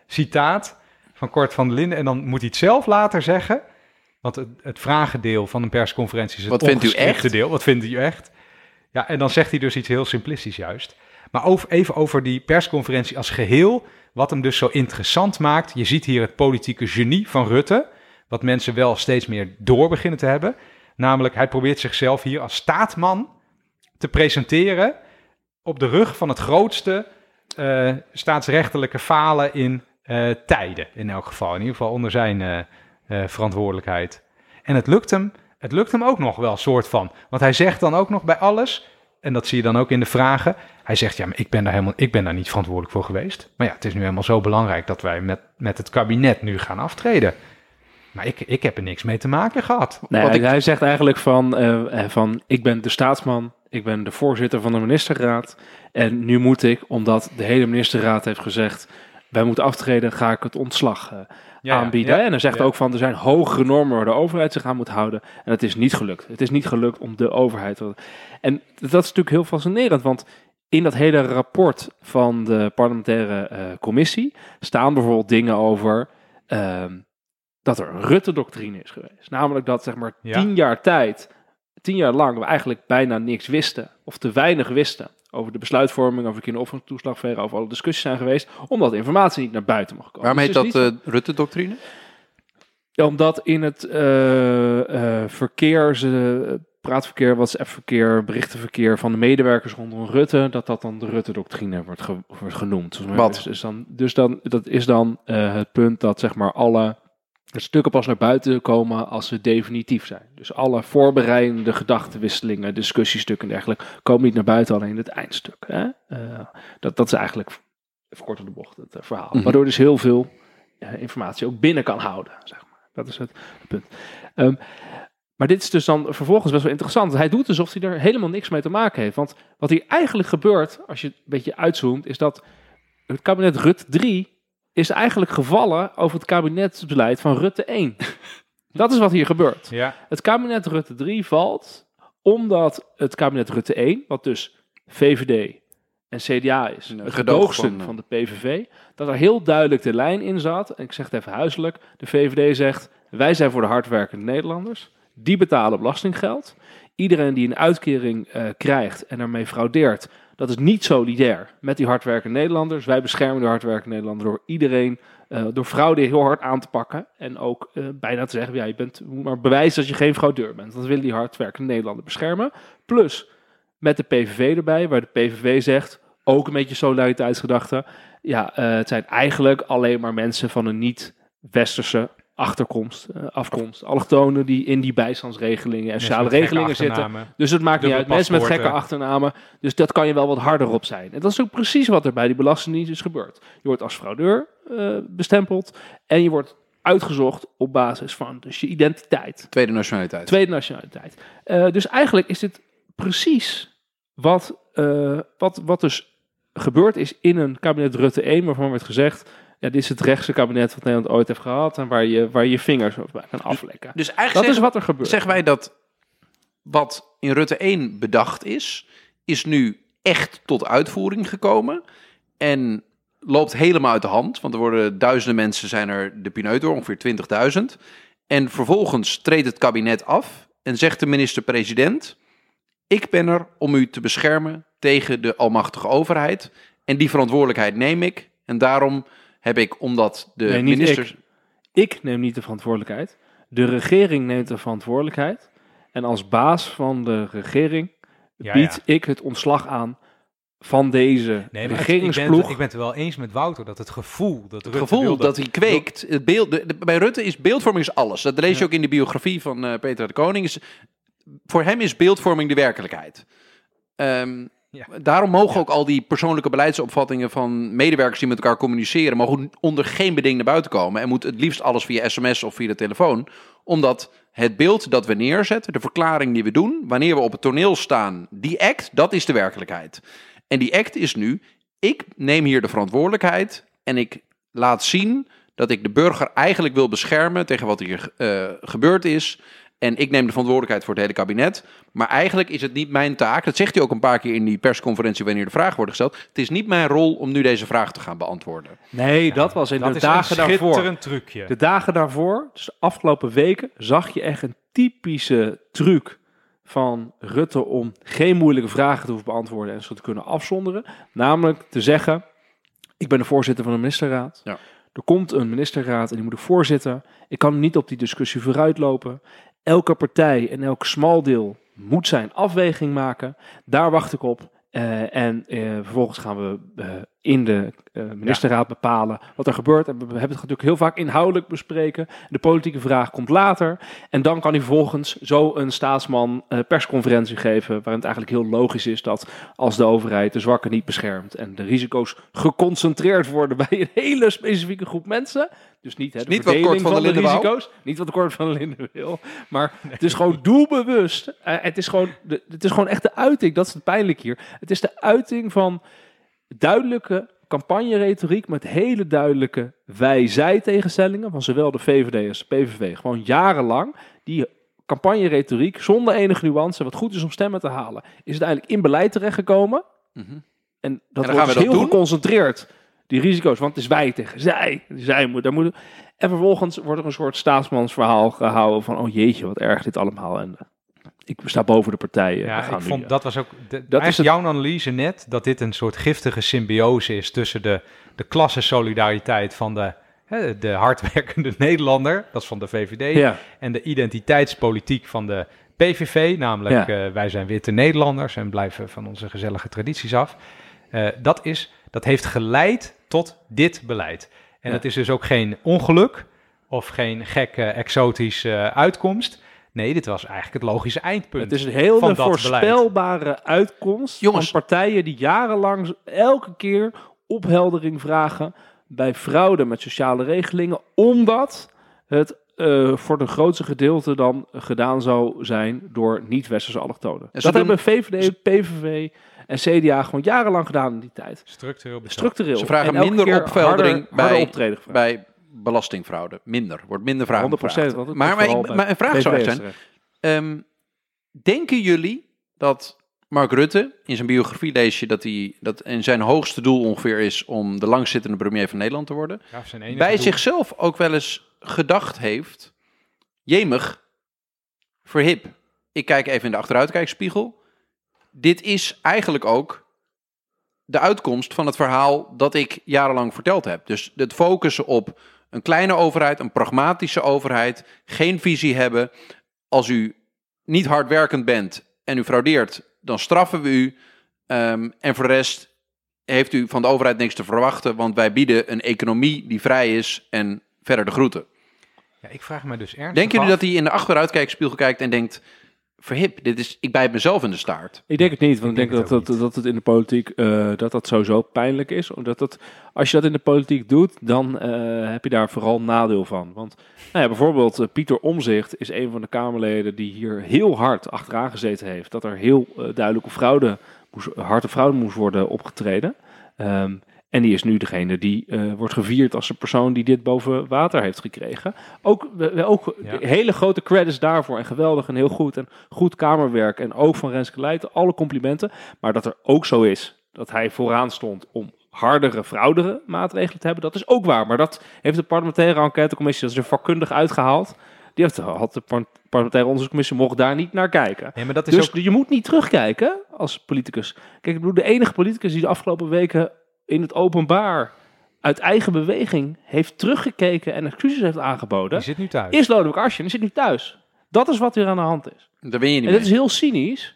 citaat van Kort van der Linden. En dan moet hij het zelf later zeggen. Want het, het vragendeel van een persconferentie is het Wat vindt u echt? deel. Wat vindt u echt? Ja, en dan zegt hij dus iets heel simplistisch juist. Maar over, even over die persconferentie als geheel. Wat hem dus zo interessant maakt. Je ziet hier het politieke genie van Rutte. Wat mensen wel steeds meer door beginnen te hebben. Namelijk, hij probeert zichzelf hier als staatman te presenteren. Op de rug van het grootste uh, staatsrechtelijke falen in uh, tijden. In elk geval. In ieder geval onder zijn uh, verantwoordelijkheid. En het lukt hem. Het lukt hem ook nog wel, soort van. Want hij zegt dan ook nog bij alles en dat zie je dan ook in de vragen. Hij zegt, ja, maar ik ben daar, helemaal, ik ben daar niet verantwoordelijk voor geweest. Maar ja, het is nu helemaal zo belangrijk dat wij met, met het kabinet nu gaan aftreden. Maar ik, ik heb er niks mee te maken gehad. Nee, ik, hij zegt eigenlijk van, uh, van, ik ben de staatsman, ik ben de voorzitter van de ministerraad. En nu moet ik, omdat de hele ministerraad heeft gezegd, wij moeten aftreden, ga ik het ontslag uh, ja, aanbieden. Ja, en hij zegt ook van, er zijn hogere normen waar de overheid zich aan moet houden. En het is niet gelukt. Het is niet gelukt om de overheid te... En dat is natuurlijk heel fascinerend, want in dat hele rapport van de parlementaire uh, commissie staan bijvoorbeeld dingen over uh, dat er een Rutte-doctrine is geweest. Namelijk dat zeg maar tien jaar tijd, tien jaar lang we eigenlijk bijna niks wisten of te weinig wisten over de besluitvorming, over kinderopvangtoeslagverre, over alle discussies zijn geweest, omdat informatie niet naar buiten mag komen. Waarom heet dus dat uh, Rutte-doctrine? Ja, omdat in het uh, uh, verkeer, praatverkeer, WhatsApp-verkeer, berichtenverkeer van de medewerkers rondom Rutte, dat dat dan de Rutte-doctrine wordt, ge wordt genoemd. Wat? Dus, dus, dan, dus dan, dat is dan het punt dat zeg maar alle de stukken pas naar buiten komen als ze definitief zijn. Dus alle voorbereidende gedachtenwisselingen, discussiestukken en dergelijke komen niet naar buiten, alleen het eindstuk. Hè? Uh, dat, dat is eigenlijk, even kort op de bocht, het uh, verhaal. Mm -hmm. Waardoor dus heel veel uh, informatie ook binnen kan houden, zeg maar. Dat is het, het punt. Um, maar dit is dus dan vervolgens best wel interessant. Hij doet alsof hij er helemaal niks mee te maken heeft. Want wat hier eigenlijk gebeurt, als je het een beetje uitzoomt, is dat het kabinet Rut 3 is eigenlijk gevallen over het kabinetsbeleid van Rutte 1. Dat is wat hier gebeurt. Ja. Het kabinet Rutte 3 valt omdat het kabinet Rutte 1, wat dus VVD en CDA is, Een gedoogstuk gedoogstuk van de PVV, dat er heel duidelijk de lijn in zat. En ik zeg het even huiselijk. De VVD zegt, wij zijn voor de hardwerkende Nederlanders. Die betalen belastinggeld. Iedereen die een uitkering uh, krijgt en daarmee fraudeert, dat is niet solidair met die hardwerkende Nederlanders. Wij beschermen de hardwerkende Nederlander door iedereen, uh, door fraude heel hard aan te pakken. En ook uh, bijna te zeggen, ja, je bent, maar bewijzen dat je geen fraudeur bent. Dat willen die hardwerkende Nederlander beschermen. Plus met de PVV erbij, waar de PVV zegt, ook een beetje solidariteitsgedachte. Ja, het zijn eigenlijk alleen maar mensen van een niet-westerse achterkomst, uh, afkomst. Allochtonen die in die bijstandsregelingen en sociale regelingen zitten. Dus het maakt niet uit. Mensen met gekke achternamen. Dus dat kan je wel wat harder op zijn. En dat is ook precies wat er bij die Belastingdienst is gebeurd. Je wordt als fraudeur uh, bestempeld en je wordt uitgezocht op basis van dus je identiteit. Tweede nationaliteit. Tweede nationaliteit. Uh, dus eigenlijk is dit precies wat, wat, wat dus gebeurd is in een kabinet Rutte 1, waarvan werd gezegd ja, dit is het rechtse kabinet wat Nederland ooit heeft gehad en waar je, waar je vingers op kan aflekken. Dus eigenlijk is zeggen, wat er gebeurt. zeggen wij dat wat in Rutte 1 bedacht is, is nu echt tot uitvoering gekomen. En loopt helemaal uit de hand. Want er worden duizenden mensen zijn er de pineut door, ongeveer 20.000. En vervolgens treedt het kabinet af en zegt de minister-president... ik ben er om u te beschermen tegen de almachtige overheid. En die verantwoordelijkheid neem ik. En daarom heb ik, omdat de Nee, ministers... Ik neem niet de verantwoordelijkheid. De regering neemt de verantwoordelijkheid. En als baas van de regering Ja, bied ja. ik het ontslag aan van deze Nee, het- ik, regeringsploeg. ben, ik ben het wel eens met Wouter dat het gevoel dat Het gevoel dat hij kweekt. Het beeld, de- de- bij Rutte is beeldvorming is alles. Dat lees je Ja. ook in de biografie van eh, Peter de Koning. Is, voor hem is beeldvorming de werkelijkheid. Ehm, Ja. Daarom mogen ook al die persoonlijke beleidsopvattingen van medewerkers die met elkaar communiceren, mogen onder geen beding naar buiten komen. En moet het liefst alles via sms of via de telefoon. Omdat het beeld dat we neerzetten, de verklaring die we doen, wanneer we op het toneel staan, die act, dat is de werkelijkheid. En die act is nu, ik neem hier de verantwoordelijkheid en ik laat zien dat ik de burger eigenlijk wil beschermen tegen wat hier eh, gebeurd is. En ik neem de verantwoordelijkheid voor het hele kabinet. Maar eigenlijk is het niet mijn taak. Dat zegt hij ook een paar keer in die persconferentie wanneer de vragen worden gesteld. Het is niet mijn rol om nu deze vraag te gaan beantwoorden. Nee, dat was in dat de is dagen een daarvoor. schitterend trucje. De dagen daarvoor, dus de afgelopen weken, zag je echt een typische truc van Rutte om geen moeilijke vragen te hoeven beantwoorden en ze te kunnen afzonderen. Namelijk te zeggen, ik ben de voorzitter van de ministerraad. Ja. Er komt een ministerraad en die moet ik voorzitten. Ik kan niet op die discussie vooruitlopen. Elke partij en elk smaldeel moet zijn afweging maken. Daar wacht ik op. Eh, en eh, vervolgens gaan we eh, in de eh, ministerraad bepalen wat er gebeurt. En we hebben het natuurlijk heel vaak inhoudelijk bespreken. De politieke vraag komt later. En dan kan hij vervolgens zo een staatsman eh, persconferentie geven. Waarin het eigenlijk heel logisch is dat als de overheid de zwakken niet beschermt. en de risico's geconcentreerd worden bij een hele specifieke groep mensen. Dus niet, hè, de Niet wat van de wou. risico's. Niet wat de Kort van der Linden wil. Maar het is gewoon doelbewust. Eh, het, is gewoon, de, het is gewoon echt de uiting. Dat is het pijnlijk hier. Het is de uiting van duidelijke campagneretoriek met hele duidelijke wij-zij tegenstellingen van zowel de VVD als de PVV. Gewoon jarenlang die campagneretoriek zonder enige nuance, wat goed is om stemmen te halen, is uiteindelijk in beleid terechtgekomen. Mhm. En dat dan wordt gaan we dus dat heel doen? geconcentreerd. Die risico's, want het is wij tegen zij. zij moet, daar moet, en vervolgens wordt er een soort staatsmansverhaal gehouden van, oh jeetje, wat erg dit allemaal. En ik sta boven de partijen. Ja, ik vond dat was ook de, dat is jouw analyse net dat dit een soort giftige symbiose is tussen de, de klassensolidariteit van de, hè, de hardwerkende Nederlander, dat is van de VVD, Ja, en de identiteitspolitiek van de PVV, namelijk Ja. eh, wij zijn witte Nederlanders en blijven van onze gezellige tradities af. Eh, dat, is, dat heeft geleid tot dit beleid. En Ja. dat is dus ook geen ongeluk of geen gekke exotische eh, uitkomst. Nee, dit was eigenlijk het logische eindpunt. het is een dat voorspelbare uitkomst Jongens. van partijen die jarenlang elke keer opheldering vragen bij fraude met sociale regelingen, omdat het eh, voor de grootste gedeelte dan gedaan zou zijn door niet-westerse allochtonen. Dat doen- hebben VVD, PVV en CDA gewoon jarenlang gedaan in die tijd. Structureel betaald. Structureel. Ze vragen minder opheldering harder, harder bij- optreden gevraagd. Bij belastingfraude. Minder. Wordt minder vragen 100 gevraagd. Maar, maar, ik- maar een vraag zou zijn. Ehm, denken jullie dat Mark Rutte, in zijn biografie lees je dat hij dat in zijn hoogste doel ongeveer is om de langzittende premier van Nederland te worden, Ja, zijn enige bij doel. zichzelf ook wel eens gedacht heeft, jemig, verhip, ik kijk even in de achteruitkijkspiegel. Dit is eigenlijk ook de uitkomst van het verhaal dat ik jarenlang verteld heb. Dus het focussen op een kleine overheid, een pragmatische overheid, geen visie hebben. Als u niet hardwerkend bent en u fraudeert, dan straffen we u. Ehm, en voor de rest heeft u van de overheid niks te verwachten, want wij bieden een economie die vrij is en verder de groeten. Ja, ik vraag me dus ernstig Denken jullie dat hij in de achteruitkijkspiegel kijkt en denkt, verhip, dit is, ik bijt mezelf in de staart. Ik denk het niet, want ik Ik denk, denk dat, het dat, dat het in de politiek eh, dat dat sowieso pijnlijk is. Omdat het, als je dat in de politiek doet, dan eh, heb je daar vooral nadeel van. Want nou ja, bijvoorbeeld eh, Pieter Omzicht is een van de Kamerleden die hier heel hard achteraan gezeten heeft. Dat er heel eh, duidelijk op fraude moest, harde fraude moest worden opgetreden. Ehm, En die is nu degene die eh, wordt gevierd als de persoon die dit boven water heeft gekregen. Ook, ook Ja. hele grote credits daarvoor. En geweldig en heel goed. En goed kamerwerk. En ook van Renske Leijten. Alle complimenten. Maar dat er ook zo is dat hij vooraan stond om hardere, fraudere maatregelen te hebben. Dat is ook waar. Maar dat heeft de parlementaire enquêtecommissie, dat is er vakkundig uitgehaald. Die heeft, had de par- parlementaire onderzoekscommissie mocht daar niet naar kijken. Nee, maar dat is Dus ook... je moet niet terugkijken als politicus. Kijk, ik bedoel, de enige politicus die de afgelopen weken in het openbaar uit eigen beweging heeft teruggekeken en excuses heeft aangeboden, Die zit nu thuis. is Lodewijk Asscher. Die zit nu thuis. Dat is wat hier aan de hand is. Daar ben je niet En dat is heel cynisch.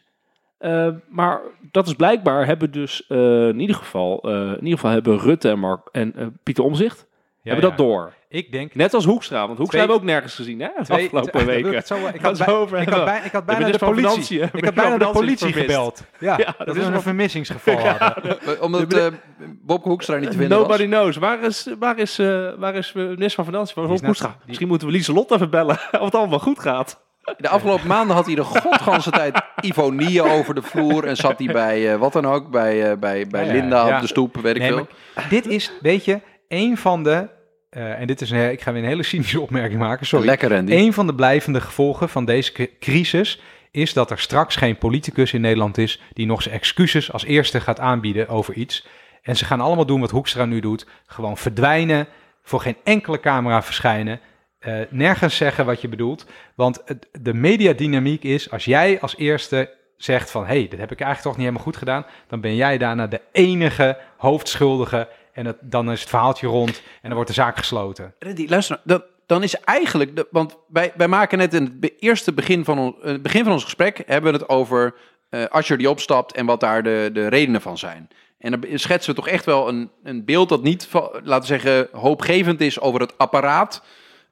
eh, maar dat is blijkbaar hebben dus eh, in ieder geval, eh, in ieder geval hebben Rutte en, Mark, en eh, Pieter Omzicht hebben ja. dat door. Ik denk... Net als Hoekstra, want Hoekstra Twee- hebben we ook nergens gezien hè, de Twee- afgelopen ik weken. zo- Ik Gaan had, bij- over ik had, bij- ik had bijna de politie. Ik had bijna de politie gebeld. Ja, Ja, dat is een vermissingsgeval hadden. Eh, Omdat eh Bob Hoekstra niet te vinden Nobody was. knows. Waar is, waar is, eh, waar is minister van Financiën? Waar is Hoekstra? die- Misschien moeten we Lieselot even bellen of het allemaal goed gaat. De afgelopen maanden had hij de godganse tijd Ivonie over de vloer. En zat hij bij eh, wat dan ook, bij, eh, bij, bij Ja, ja, Linda ja. op de stoep, weet ik veel. dit is, weet je, een van de... eh, en dit is een, ik ga weer een hele cynische opmerking maken, sorry. Lekker Randy. Een van de blijvende gevolgen van deze cri- crisis is dat er straks geen politicus in Nederland is die nog zijn excuses als eerste gaat aanbieden over iets. En ze gaan allemaal doen wat Hoekstra nu doet. Gewoon verdwijnen, voor geen enkele camera verschijnen, eh, nergens zeggen wat je bedoelt. Want het- de mediadynamiek is, als jij als eerste zegt van... hé, hey, dit heb ik eigenlijk toch niet helemaal goed gedaan... dan ben jij daarna de enige hoofdschuldige... en dan is het verhaaltje rond en dan wordt de zaak gesloten. Randy, luister, dan, dan is eigenlijk, de, want wij, wij maken net in het eerste begin van, het begin van ons gesprek, hebben we het over eh Asscher die opstapt en wat daar de, de redenen van zijn. En dan schetsen we toch echt wel een, een beeld dat niet, laten we zeggen, hoopgevend is over het apparaat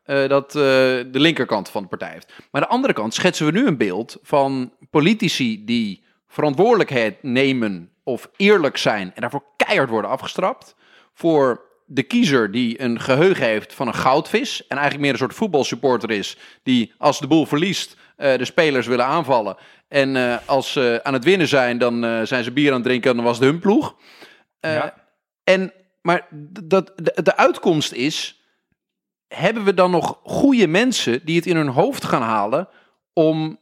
eh, dat eh, de linkerkant van de partij heeft. Maar aan de andere kant schetsen we nu een beeld van politici die verantwoordelijkheid nemen of eerlijk zijn en daarvoor keihard worden afgestrapt. Voor de kiezer die een geheugen heeft van een goudvis en eigenlijk meer een soort voetbalsupporter is die als de boel verliest eh, de spelers willen aanvallen. En eh, als ze aan het winnen zijn, dan eh, zijn ze bier aan het drinken en dan was het hun ploeg. Ja. en, maar dat, de, de uitkomst is, hebben we dan nog goede mensen die het in hun hoofd gaan halen om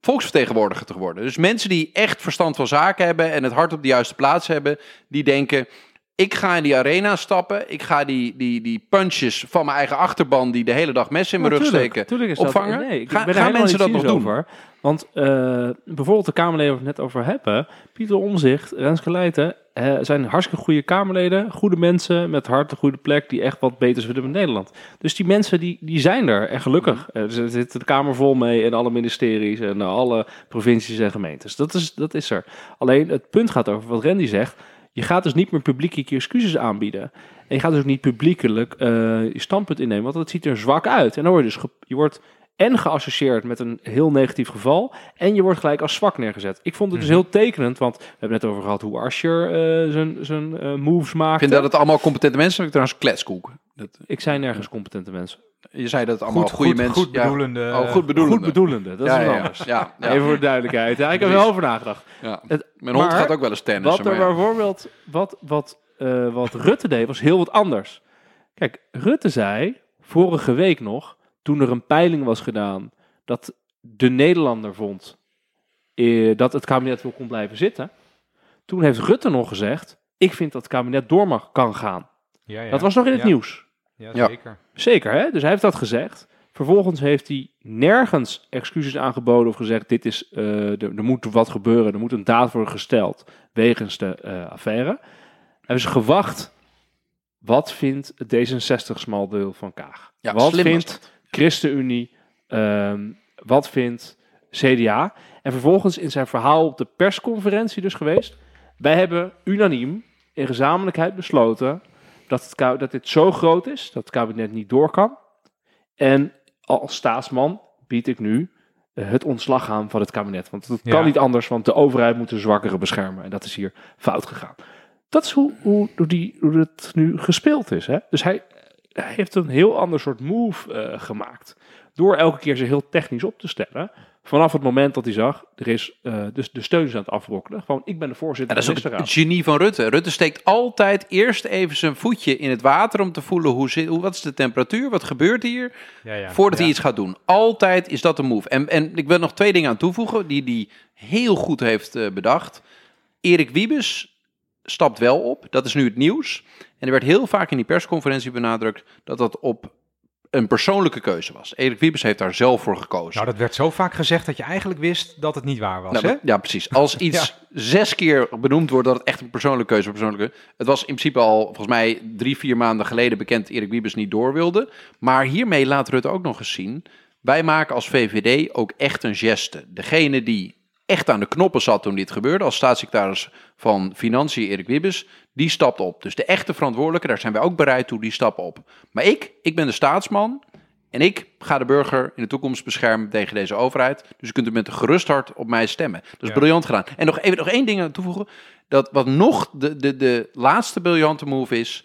volksvertegenwoordiger te worden? Dus mensen die echt verstand van zaken hebben en het hart op de juiste plaats hebben, die denken, ik ga in die arena stappen, ik ga die, die, die punches van mijn eigen achterban die de hele dag mes in mijn rug Tuurlijk, steken, tuurlijk is opvangen? Dat, nee, ik Ga- ben gaan mensen dat nog doen? Over, want eh, bijvoorbeeld de Kamerleden waar we het net over hebben, Pieter Omzicht, Renske Leijten, eh, zijn hartstikke goede Kamerleden, goede mensen met hart, een goede plek, die echt wat beters willen met Nederland. Dus die mensen die, die zijn er en gelukkig. Mhm. Eh, er zit de Kamer vol mee en alle ministeries en alle provincies en gemeentes. Dat is, dat is er. Alleen het punt gaat over wat Randy zegt. Je gaat dus niet meer publiekelijk je excuses aanbieden. En je gaat dus ook niet publiekelijk eh, je standpunt innemen, want dat ziet er zwak uit. En dan word je dus je wordt en geassocieerd met een heel negatief geval, en je wordt gelijk als zwak neergezet. Ik vond het dus Mhm. heel tekenend, want we hebben het net over gehad hoe Asscher eh, zijn, zijn eh, moves Ik maakte. vind dat het allemaal competente mensen zijn. Trouwens, kletskoek. Dat, Ik zei nergens competente mensen. je zei dat het allemaal Goed, goede goed, mensen. goed bedoelende... Ja, oh, goed bedoelende. Goed bedoelende, dat is ja, ja, anders. Ja, ja. Even voor de duidelijkheid. Ja, ik heb er wel over nagedacht. Ja. Het- Mijn hond maar gaat ook wel eens tennissen. Wat er maar ja. bijvoorbeeld, wat, wat, eh, wat Rutte deed, was heel wat anders. Kijk, Rutte zei vorige week nog, toen er een peiling was gedaan, dat de Nederlander vond eh, dat het kabinet wel kon blijven zitten. Toen heeft Rutte nog gezegd, ik vind dat het kabinet door mag, kan gaan. Ja, ja. Dat was nog in het Ja. nieuws. Ja, Ja. zeker. Zeker, hè? Dus hij heeft dat gezegd. Vervolgens heeft hij nergens excuses aangeboden of gezegd: dit is, eh, er, er moet wat gebeuren, er moet een daad worden gesteld wegens de eh, affaire. Hebben ze gewacht. Wat vindt het D66-smaldeel van Kaag? Ja, wat slim was vindt dat. ChristenUnie? Ehm, wat vindt CDA? En vervolgens in zijn verhaal op de persconferentie dus geweest. Wij hebben unaniem in gezamenlijkheid besloten dat, het, dat dit zo groot is dat het kabinet niet door kan. En als staatsman bied ik nu eh, het ontslag aan van het kabinet. Want het Ja. kan niet anders, want de overheid moet de zwakkeren beschermen. En dat is hier fout gegaan. Dat is hoe, hoe, hoe, die, hoe het nu gespeeld is. Hè? Dus hij, hij heeft een heel ander soort move eh, gemaakt. door elke keer ze heel technisch op te stellen. Vanaf het moment dat hij zag, er is eh, dus de steun is aan het afbrokkelen. Gewoon, ik ben de voorzitter dat is van de ook het ministerraad. genie van Rutte. Rutte steekt altijd eerst even zijn voetje in het water om te voelen hoe, zit, hoe wat is de temperatuur, wat gebeurt hier, Ja, ja. voordat Ja. hij iets gaat doen. Altijd is dat de move. En, en ik wil nog twee dingen aan toevoegen die hij heel goed heeft eh, bedacht. Erik Wiebes stapt wel op. Dat is nu het nieuws. En er werd heel vaak in die persconferentie benadrukt dat dat op een persoonlijke keuze was. Erik Wiebes heeft daar zelf voor gekozen. Nou, dat werd zo vaak gezegd dat je eigenlijk wist dat het niet waar was, Nou, hè? ja, precies. Als iets zes keer benoemd wordt dat het echt een persoonlijke keuze is. Persoonlijke, het was in principe al volgens mij drie, vier maanden geleden bekend dat Erik Wiebes niet door wilde. Maar hiermee laat Rutte ook nog eens zien. Wij maken als VVD ook echt een geste. Degene die echt aan de knoppen zat toen dit gebeurde, als staatssecretaris van Financiën Erik Wiebes, die stapt op. Dus de echte verantwoordelijke, daar zijn wij ook bereid toe, die stappen op. Maar ik, ik ben de staatsman. En ik ga de burger in de toekomst beschermen tegen deze overheid. Dus u kunt u met een gerust hart op mij stemmen. Dat is Ja. briljant gedaan. En nog, even, nog één ding aan toevoegen. Dat wat nog de, de, de laatste briljante move is.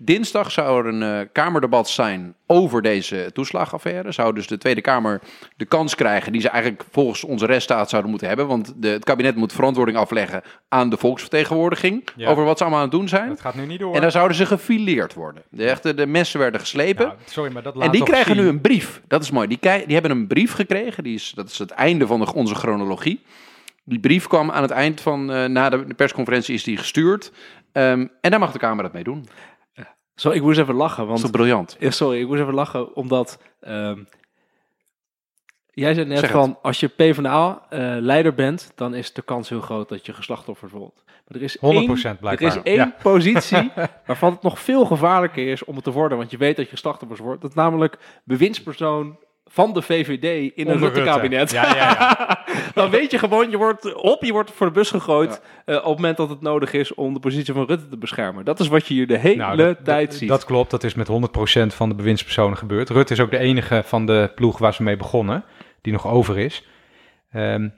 Dinsdag zou er een eh, Kamerdebat zijn over deze toeslagaffaire. Zou dus de Tweede Kamer de kans krijgen die ze eigenlijk volgens onze rechtsstaat zouden moeten hebben. Want de, het kabinet moet verantwoording afleggen aan de volksvertegenwoordiging Ja. over wat ze allemaal aan het doen zijn. Dat gaat nu niet door. En dan zouden ze gefileerd worden. De, echte, de messen werden geslepen. Sorry, maar dat laat En die krijgen zien- nu een brief. Dat is mooi. Die, die hebben een brief gekregen. Die is, dat is het einde van de, onze chronologie. Die brief kwam aan het eind van, eh, na de, de persconferentie is die gestuurd. Ehm, en daar mag de Kamer dat mee doen. Zo, ik moest even lachen, want toch briljant? Ja, sorry, ik moest even lachen, omdat ehm, jij zei net Zeg van, als je PvdA-leider bent, dan is de kans heel groot dat je geslachtofferd wordt. Maar er is 100% één, er blijkbaar. is één Ja. positie waarvan het nog veel gevaarlijker is om het te worden, want je weet dat je geslachtofferd wordt. Dat is namelijk bewindspersoon van de VVD in een Rutte. Rutte-kabinet. Ja, ja, ja. dan weet je gewoon, je wordt op, je wordt voor de bus gegooid eh, op het moment dat het nodig is om de positie van Rutte te beschermen. Dat is wat je hier de hele Nou, dat- tijd dat, ziet. Dat klopt, dat is met 100% van de bewindspersonen gebeurd. Rutte is ook de enige van de ploeg waar ze mee begonnen, die nog over is. Ehm,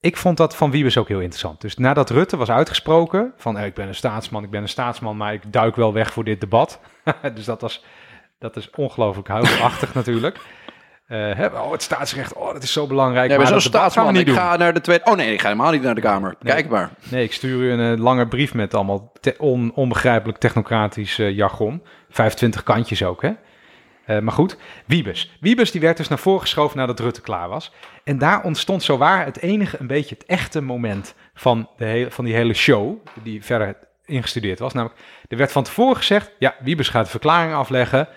ik vond dat van Wiebes ook heel interessant. Dus nadat Rutte was uitgesproken van eh, ik ben een staatsman, ik ben een staatsman, maar ik duik wel weg voor dit debat. dus dat, was, dat is ongelooflijk huiverachtig natuurlijk. Eh, hè, oh, het staatsrecht, oh, dat is zo belangrijk. Ja, maar zo'n staatsman. Ik doen. ga naar de Tweede... Oh nee, ik ga helemaal niet naar de Kamer. Nee. Kijk maar. Nee, ik stuur u een eh, lange brief met allemaal te- on- onbegrijpelijk technocratisch eh, jargon. 25 kantjes ook, hè? Eh, maar goed, Wiebes. Wiebes die werd dus naar voren geschoven nadat Rutte klaar was. En daar ontstond zowaar het enige, een beetje het echte moment van, de hele, van die hele show, die verder ingestudeerd was. Namelijk, er werd van tevoren gezegd, ja, Wiebes gaat de verklaring afleggen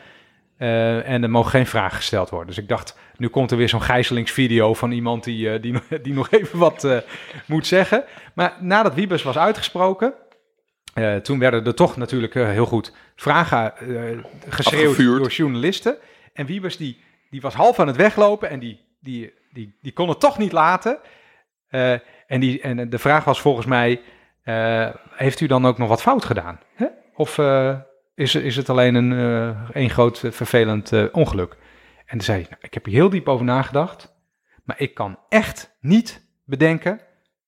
eh, en er mogen geen vragen gesteld worden. Dus ik dacht, nu komt er weer zo'n gijzelingsvideo van iemand die, eh, die, die nog even wat eh, moet zeggen. Maar nadat Wiebes was uitgesproken, toen werden er toch natuurlijk heel goed vragen geschreeuwd Afgevuurd. door journalisten. En Wiebes die, die was half aan het weglopen en die, die, die, die kon het toch niet laten. En, die, en de vraag was volgens mij, heeft u dan ook nog wat fout gedaan? Hè? Of is, is het alleen een, eh een groot eh, vervelend eh, ongeluk? En toen zei hij, nou, ik heb hier heel diep over nagedacht, maar ik kan echt niet bedenken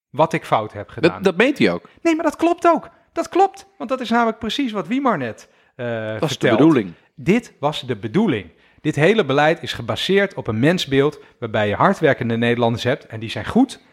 wat ik fout heb gedaan. Dat, dat meent hij ook. Nee, maar dat klopt ook. Dat klopt, want dat is namelijk precies wat Wiemar net eh Dat is de bedoeling. Dit was de bedoeling. Dit hele beleid is gebaseerd op een mensbeeld waarbij je hardwerkende Nederlanders hebt en die zijn goed.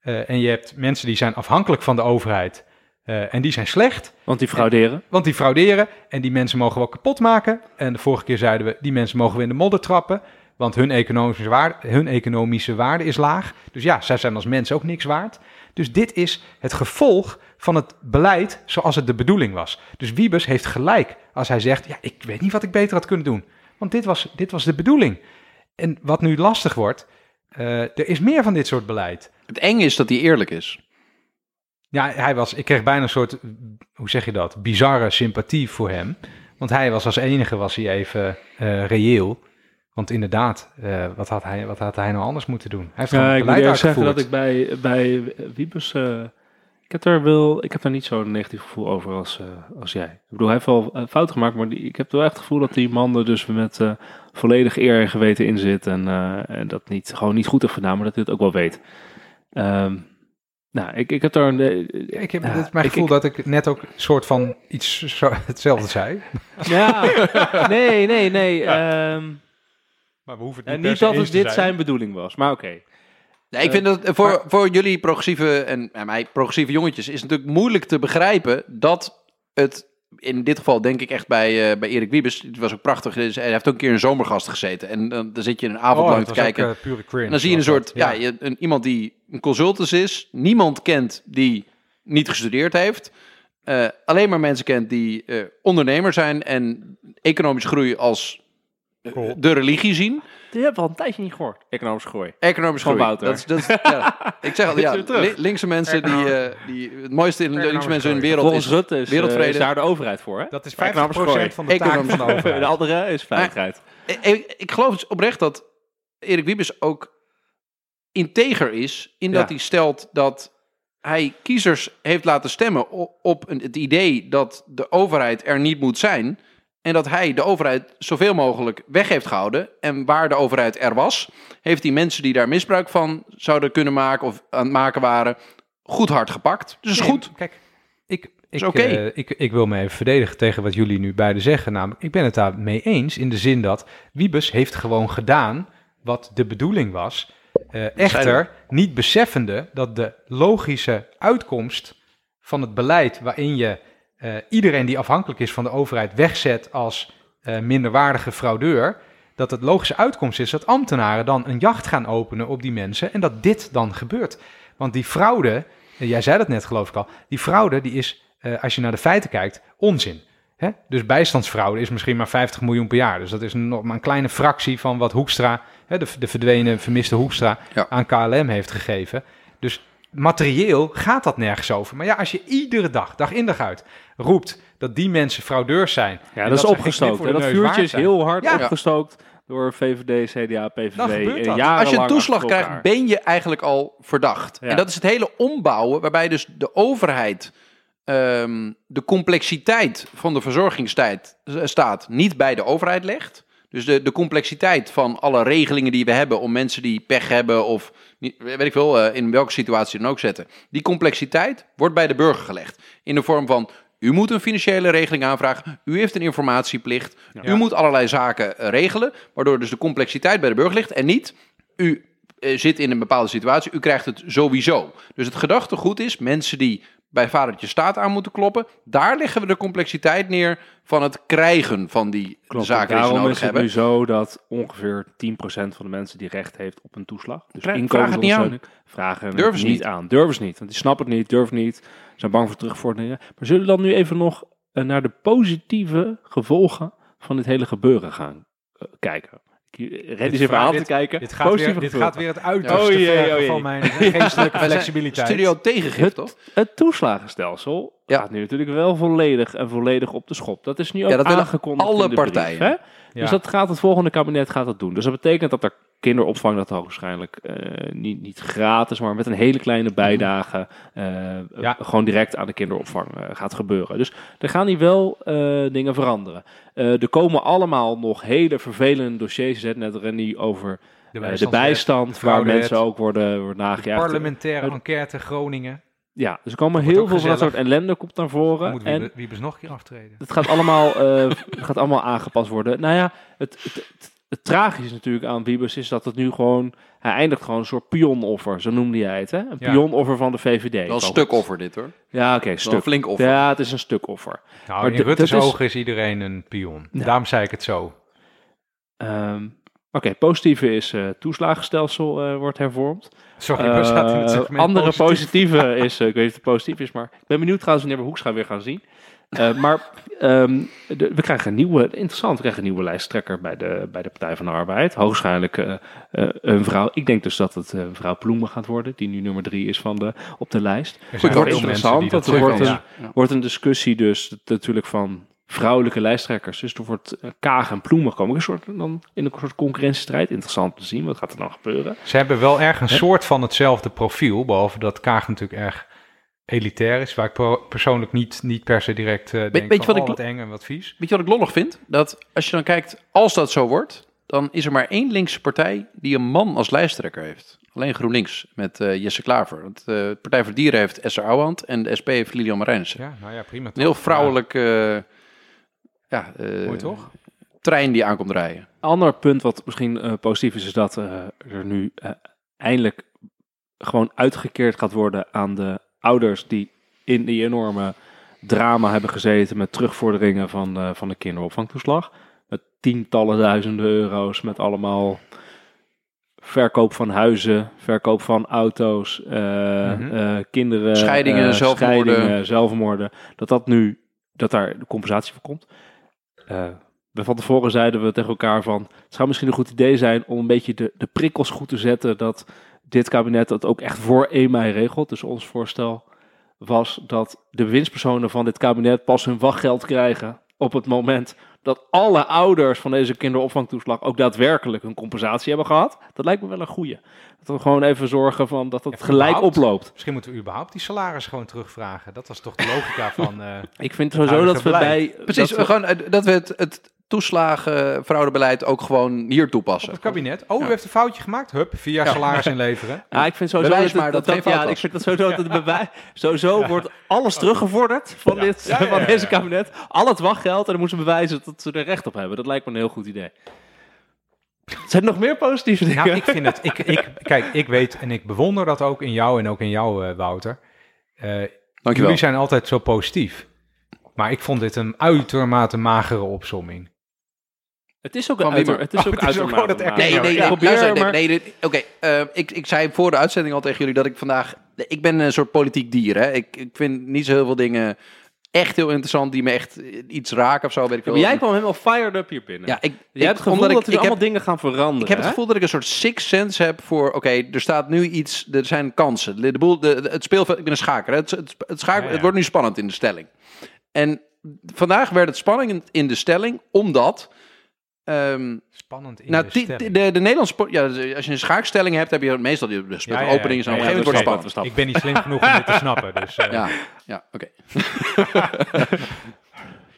En je hebt mensen die zijn afhankelijk van de overheid eh, en die zijn slecht, Want die frauderen. want die frauderen en die mensen mogen we ook kapot maken. En de vorige keer zeiden we, die mensen mogen we in de modder trappen, want hun economische waarde, hun economische waarde is laag. Dus ja, zij zijn als mensen ook niks waard. Dus dit is het gevolg van het beleid zoals het de bedoeling was. Dus Wiebes heeft gelijk als hij zegt, ja, ik weet niet wat ik beter had kunnen doen. Want dit was, dit was de bedoeling. En wat nu lastig wordt, eh, er is meer van dit soort beleid. Het enge is dat hij eerlijk is. Ja, hij was, ik kreeg bijna een soort, hoe zeg je dat, bizarre sympathie voor hem. Want hij was als enige, was hij even eh, reëel. Want inderdaad, eh, wat, had hij, wat had hij nou anders moeten doen? Hij heeft gewoon Ja, ik moet eerlijk zeggen dat ik bij, bij Wiebes... eh, ik, heb daar wel, ik heb daar niet zo'n negatief gevoel over als, als jij. Ik bedoel, hij heeft wel fout gemaakt, maar die, ik heb wel echt het gevoel dat die man er dus met volledig eer en geweten in zit. En, en dat niet, gewoon niet goed heeft gedaan, maar dat hij het ook wel weet. Ehm, nou, ik, ik heb daar een... eh, Ja, ik heb is mijn ik- gevoel ik- dat ik net ook een soort van iets zo, hetzelfde zei. Ja, nee, nee, nee. ehm, Maar we hoeven het En niet, niet per dat het dit zijn bedoeling was, maar oké. Nee, ik vind dat eh, voor, voor jullie progressieve en, en mij progressieve jongetjes is het natuurlijk moeilijk te begrijpen dat het in dit geval denk ik echt bij, eh, bij Erik Wiebes. Het was ook prachtig. Hij heeft ook een keer een zomergast gezeten. En dan, dan zit je een avond Oh, lang te ook, kijken. eh, pure cringe. en dan zie je een soort, ja, een, iemand die een consultant is. Niemand kent die niet gestudeerd heeft. eh, alleen maar mensen kent die ondernemer zijn en economische groei als Cool. de religie zien. Die hebben we al een tijdje niet gehoord. Economische groei. Economische Van groei. Wouter. Dat is, dat is, ja, ik zeg al, ja, li- linkse mensen die, eh, die het mooiste in de linkse mensen in de wereld Volgens is Rutte is, eh, wereldvrede. is daar de overheid voor, hè? Dat is 50% Economische groei. van de taak van de overheid. De andere is veiligheid. Ik, ik- ik geloof dus oprecht dat Erik Wiebes ook integer is in dat Ja. hij stelt dat hij kiezers heeft laten stemmen op, op een, het idee dat de overheid er niet moet zijn. En dat hij de overheid zoveel mogelijk weg heeft gehouden. En waar de overheid er was, heeft hij mensen die daar misbruik van zouden kunnen maken of aan het maken waren, goed hard gepakt. Dus is Nee, goed. Kijk, ik, ik, eh, ik, ik wil me even verdedigen tegen wat jullie nu beiden zeggen. Namelijk, ik ben het daar mee eens in de zin dat Wiebes heeft gewoon gedaan wat de bedoeling was. Eh, echter, niet beseffende dat de logische uitkomst van het beleid waarin je eh, iedereen die afhankelijk is van de overheid wegzet als eh, minderwaardige fraudeur, dat het logische uitkomst is dat ambtenaren dan een jacht gaan openen op die mensen en dat dit dan gebeurt. Want die fraude, eh, jij zei dat net geloof ik al, die fraude die is, als je naar de feiten kijkt, onzin. Hè? Dus bijstandsfraude is misschien maar 50 miljoen per jaar. Dus dat is nog maar een kleine fractie van wat Hoekstra, hè, de, de verdwenen, vermiste Hoekstra, Ja. aan KLM heeft gegeven. Dus materieel gaat dat nergens over. Maar ja, als je iedere dag, dag in dag uit, roept dat die mensen fraudeurs zijn. Ja, dat is opgestookt. Dat vuurtje is heel hard Ja. opgestookt door VVD, CDA, PVV. Dat. Als je een toeslag krijgt, ben je eigenlijk al verdacht. Ja. En dat is het hele ombouwen, waarbij dus de overheid ehm, de complexiteit van de verzorgingstijd eh, staat niet bij de overheid legt. Dus de, de complexiteit van alle regelingen die we hebben om mensen die pech hebben of niet, weet ik veel, eh, in welke situatie dan ook zetten. Die complexiteit wordt bij de burger gelegd. In de vorm van, u moet een financiële regeling aanvragen, u heeft een informatieplicht, u moet allerlei zaken eh, regelen, waardoor dus de complexiteit bij de burger ligt en niet, u eh, zit in een bepaalde situatie, u krijgt het sowieso. Dus het gedachtegoed is, mensen die bij vadertje staat aan moeten kloppen, daar leggen we de complexiteit neer van het krijgen van die Klopt, zaken die ze daarom nodig is het hebben. nu zo dat ongeveer 10% van de mensen die recht heeft op een toeslag, dus Vraag- inkomensondersteuning, vragen Durven het ze niet niet. aan. Durven ze niet, want die snappen het niet, durven niet, zijn bang voor terugvorderingen. Maar zullen we dan nu even nog eh, naar de positieve gevolgen van dit hele gebeuren gaan eh, kijken? Red eens even aan te kijken. Dit gaat, weer, dit gaat weer het uiterste Oh jee, oh jee. van mijn geestelijke flexibiliteit. Studio tegengif, toch? Het toeslagenstelsel Ja. gaat nu natuurlijk wel volledig en volledig op de schop. Dat is nu ook Ja, dat aangekondigd alle in de brief, partijen. hè? Ja. Dus dat gaat het volgende kabinet gaat dat doen. Dus dat betekent dat er kinderopvang, dat hoogstwaarschijnlijk eh, niet, niet gratis, maar met een hele kleine bijdrage eh, Ja. gewoon direct aan de kinderopvang eh, gaat gebeuren. Dus er gaan hier wel dingen veranderen. Er komen allemaal nog hele vervelende dossiers. Zet net Rennie over de, eh, de bijstand, waar mensen ook worden, worden de nagejaagd. parlementaire enquête Groningen. Ja, dus er komen heel veel van dat soort ellende komt naar voren. Moet En wie, wie dus nog een keer aftreden? het gaat allemaal, eh, het gaat allemaal aangepast worden. Nou ja, het, het, het, het tragische natuurlijk aan Wiebes is dat het nu gewoon... Hij eindigt gewoon een soort pionoffer, zo noemde jij het. Hè? Een Ja. pionoffer van de VVD. Wel een Ook- stuk offer dit hoor. Ja, oké, een stuk. flink offer. Ja, het is een stuk offer. Nou, Maar in Rutte's ogen is iedereen een pion. Ja. Daarom zei ik het zo. Ehm, oké, positieve is eh toeslagenstelsel eh, wordt hervormd. Sorry, we zaten in het Eh, segment andere positief. positieve is, ik weet niet of het positief is, maar ik ben benieuwd trouwens wanneer we Hoekstra weer gaan zien. Maar ehm, de- we krijgen een nieuwe, interessant, we krijgen een nieuwe lijsttrekker bij de, bij de Partij van de Arbeid. Hoogstwaarschijnlijk een vrouw. Ik denk dus dat het mevrouw Ploemen gaat worden, die nu nummer drie is van de, op de lijst. Het wordt interessant, dat er zeggen. wordt een. Ja. wordt een discussie dus natuurlijk van vrouwelijke lijsttrekkers. Dus er wordt eh, Kaag en Ploemen komen. Een soort, dan in een soort concurrentiestrijd. Interessant te zien, wat gaat er dan gebeuren? Ze hebben wel erg een soort van hetzelfde profiel, behalve dat Kaag natuurlijk erg elitair is, waar ik persoonlijk niet, niet per se direct eh denk weet je van, wat oh, ik- wat eng en wat vies. Weet je wat ik lollig vind? Dat als je dan kijkt, als dat zo wordt, dan is er maar één linkse partij die een man als lijsttrekker heeft. Alleen GroenLinks met eh, Jesse Klaver. Want, eh, de Partij voor de Dieren heeft Esther Ouwehand en de SP heeft Lilian Marijnissen. Ja, nou ja, prima. Een heel toch? vrouwelijk ja, Ja, mooi toch? trein die aankomt rijden. ander punt wat misschien eh, positief is, is dat eh, er nu eh, eindelijk gewoon uitgekeerd gaat worden aan de ouders die in die enorme drama hebben gezeten met terugvorderingen van, eh, van de kinderopvangtoeslag. Met tientallen duizenden euro's, met allemaal verkoop van huizen, verkoop van auto's, eh, Mhm. eh, kinderen, Scheidingen, eh, zelfmoorden. scheidingen, zelfmoorden. Dat dat nu, dat daar de compensatie voor komt. Eh, we van tevoren zeiden we tegen elkaar van, het zou misschien een goed idee zijn om een beetje de, de prikkels goed te zetten dat dit kabinet dat ook echt voor 1 mei regelt. Dus ons voorstel was dat de winstpersonen van dit kabinet pas hun wachtgeld krijgen op het moment dat alle ouders van deze kinderopvangtoeslag ook daadwerkelijk een compensatie hebben gehad. Dat lijkt me wel een goeie. Dat we gewoon even zorgen van dat het gelijk oploopt. Misschien moeten we überhaupt die salaris gewoon terugvragen. Dat was toch de logica van... eh, Ik vind sowieso dat we bij... Precies, dat we- gewoon, dat we het, het toeslagenfraudebeleid ook gewoon hier op toepassen. het kabinet. Oh, u heeft een foutje gemaakt. Hup, vier jaar salaris inleveren. Ja, ik vind sowieso Bewijs dat, maar dat ja, ik vind dat sowieso dat het bewijs. Sowieso wordt alles teruggevorderd van, dit, Ja, ja, van deze kabinet. Al het wachtgeld en dan moeten ze bewijzen dat ze er recht op hebben. Dat lijkt me een heel goed idee. Zijn er nog meer positieve dingen? Nou, ik vind het... Ik, ik, kijk, ik weet en ik bewonder dat ook in jou en ook in jou, eh, Wouter. Eh, Dankjewel. jullie zijn altijd zo positief. Maar ik vond dit een uitermate magere opsomming. Het is ook een uiter, het is Oh, ook het is ook uitermate gewoon het mager. Nee, nee, Ja, probeer luister, nee, maar- nee, nee, Oké, eh, ik, ik zei voor de uitzending al tegen jullie dat ik vandaag... Ik ben een soort politiek dier, hè. Ik, ik vind niet zo heel veel dingen echt heel interessant die me echt iets raken of zo. Weet ik Ja, maar jij kwam helemaal fired up hier binnen. Ja, ik, jij ik- hebt het gevoel omdat dat ik, er ik allemaal heb, dingen gaan veranderen. ik heb het gevoel dat ik een soort six sense heb voor... Oké, er staat nu iets... Er zijn kansen. De, de boel, de, het speelveld... Ik ben een schaker. hè. Het, het, het, schaak, Ja, ja. het wordt nu spannend in de stelling. En vandaag werd het spannend in de stelling, omdat... ehm, Spannend in nou, de die- stelling. de, de Nederlandse... Ja, dus als je een schaakstelling hebt, heb je meestal... Je speelt Ja, opening wordt. Ik ben niet slim genoeg om dit te snappen. Dus, eh, Ja, ja oké.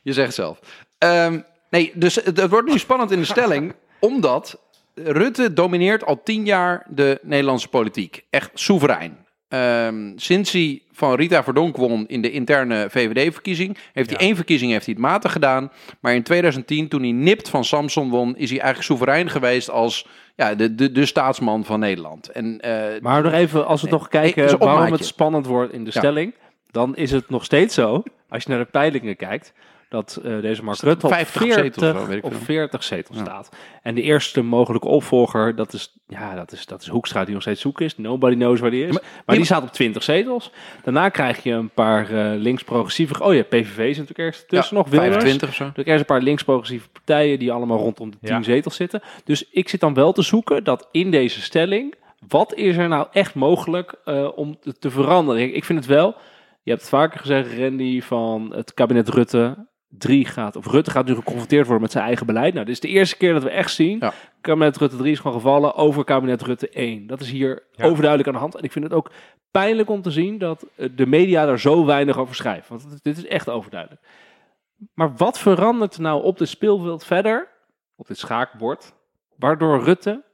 je zegt het zelf. Ehm, nee, dus het, het wordt nu spannend in de stelling, omdat Rutte domineert al tien jaar de Nederlandse politiek. Echt soeverein. Ehm, sinds hij van Rita Verdonk won in de interne VVD-verkiezing, heeft hij één verkiezing heeft hij het matig gedaan. Maar in 2010, toen hij nipt van Samson won, is hij eigenlijk soeverein geweest als ja, de, de, de staatsman van Nederland. En, eh, Maar nog even, als we Nee, toch kijken waarom het spannend wordt in de Ja. stelling, dan is het nog steeds zo, als je naar de peilingen kijkt, dat eh, deze Mark Rutte op 50 40, zetels of zo, weet ik op veel. 40 zetels Ja. staat. En de eerste mogelijke opvolger, dat is, ja, dat is, dat is Hoekstra die nog steeds zoek is. Nobody knows waar die is. maar maar, die staat op 20 zetels. Daarna krijg je een paar eh links-progressieve... Oh ja, PVV is natuurlijk ergens tussen nog. Wilders. 25 of zo. Krijg je een paar links-progressieve partijen die allemaal rondom de 10 Ja. zetels zitten. Dus ik zit dan wel te zoeken dat in deze stelling, wat is er nou echt mogelijk eh, om te, veranderen? Ik, ik vind het wel, je hebt het vaker gezegd, Randy, van het kabinet Rutte 3 gaat, of Rutte gaat nu geconfronteerd worden met zijn eigen beleid. Nou, dit is de eerste keer dat we echt zien, Ja. kabinet Rutte 3 is gewoon gevallen over kabinet Rutte 1. Dat is hier Ja. overduidelijk aan de hand. En ik vind het ook pijnlijk om te zien dat eh, de media daar zo weinig over schrijft. Want dit is echt overduidelijk. Maar wat verandert er nou op dit speelveld verder, op dit schaakbord, waardoor Rutte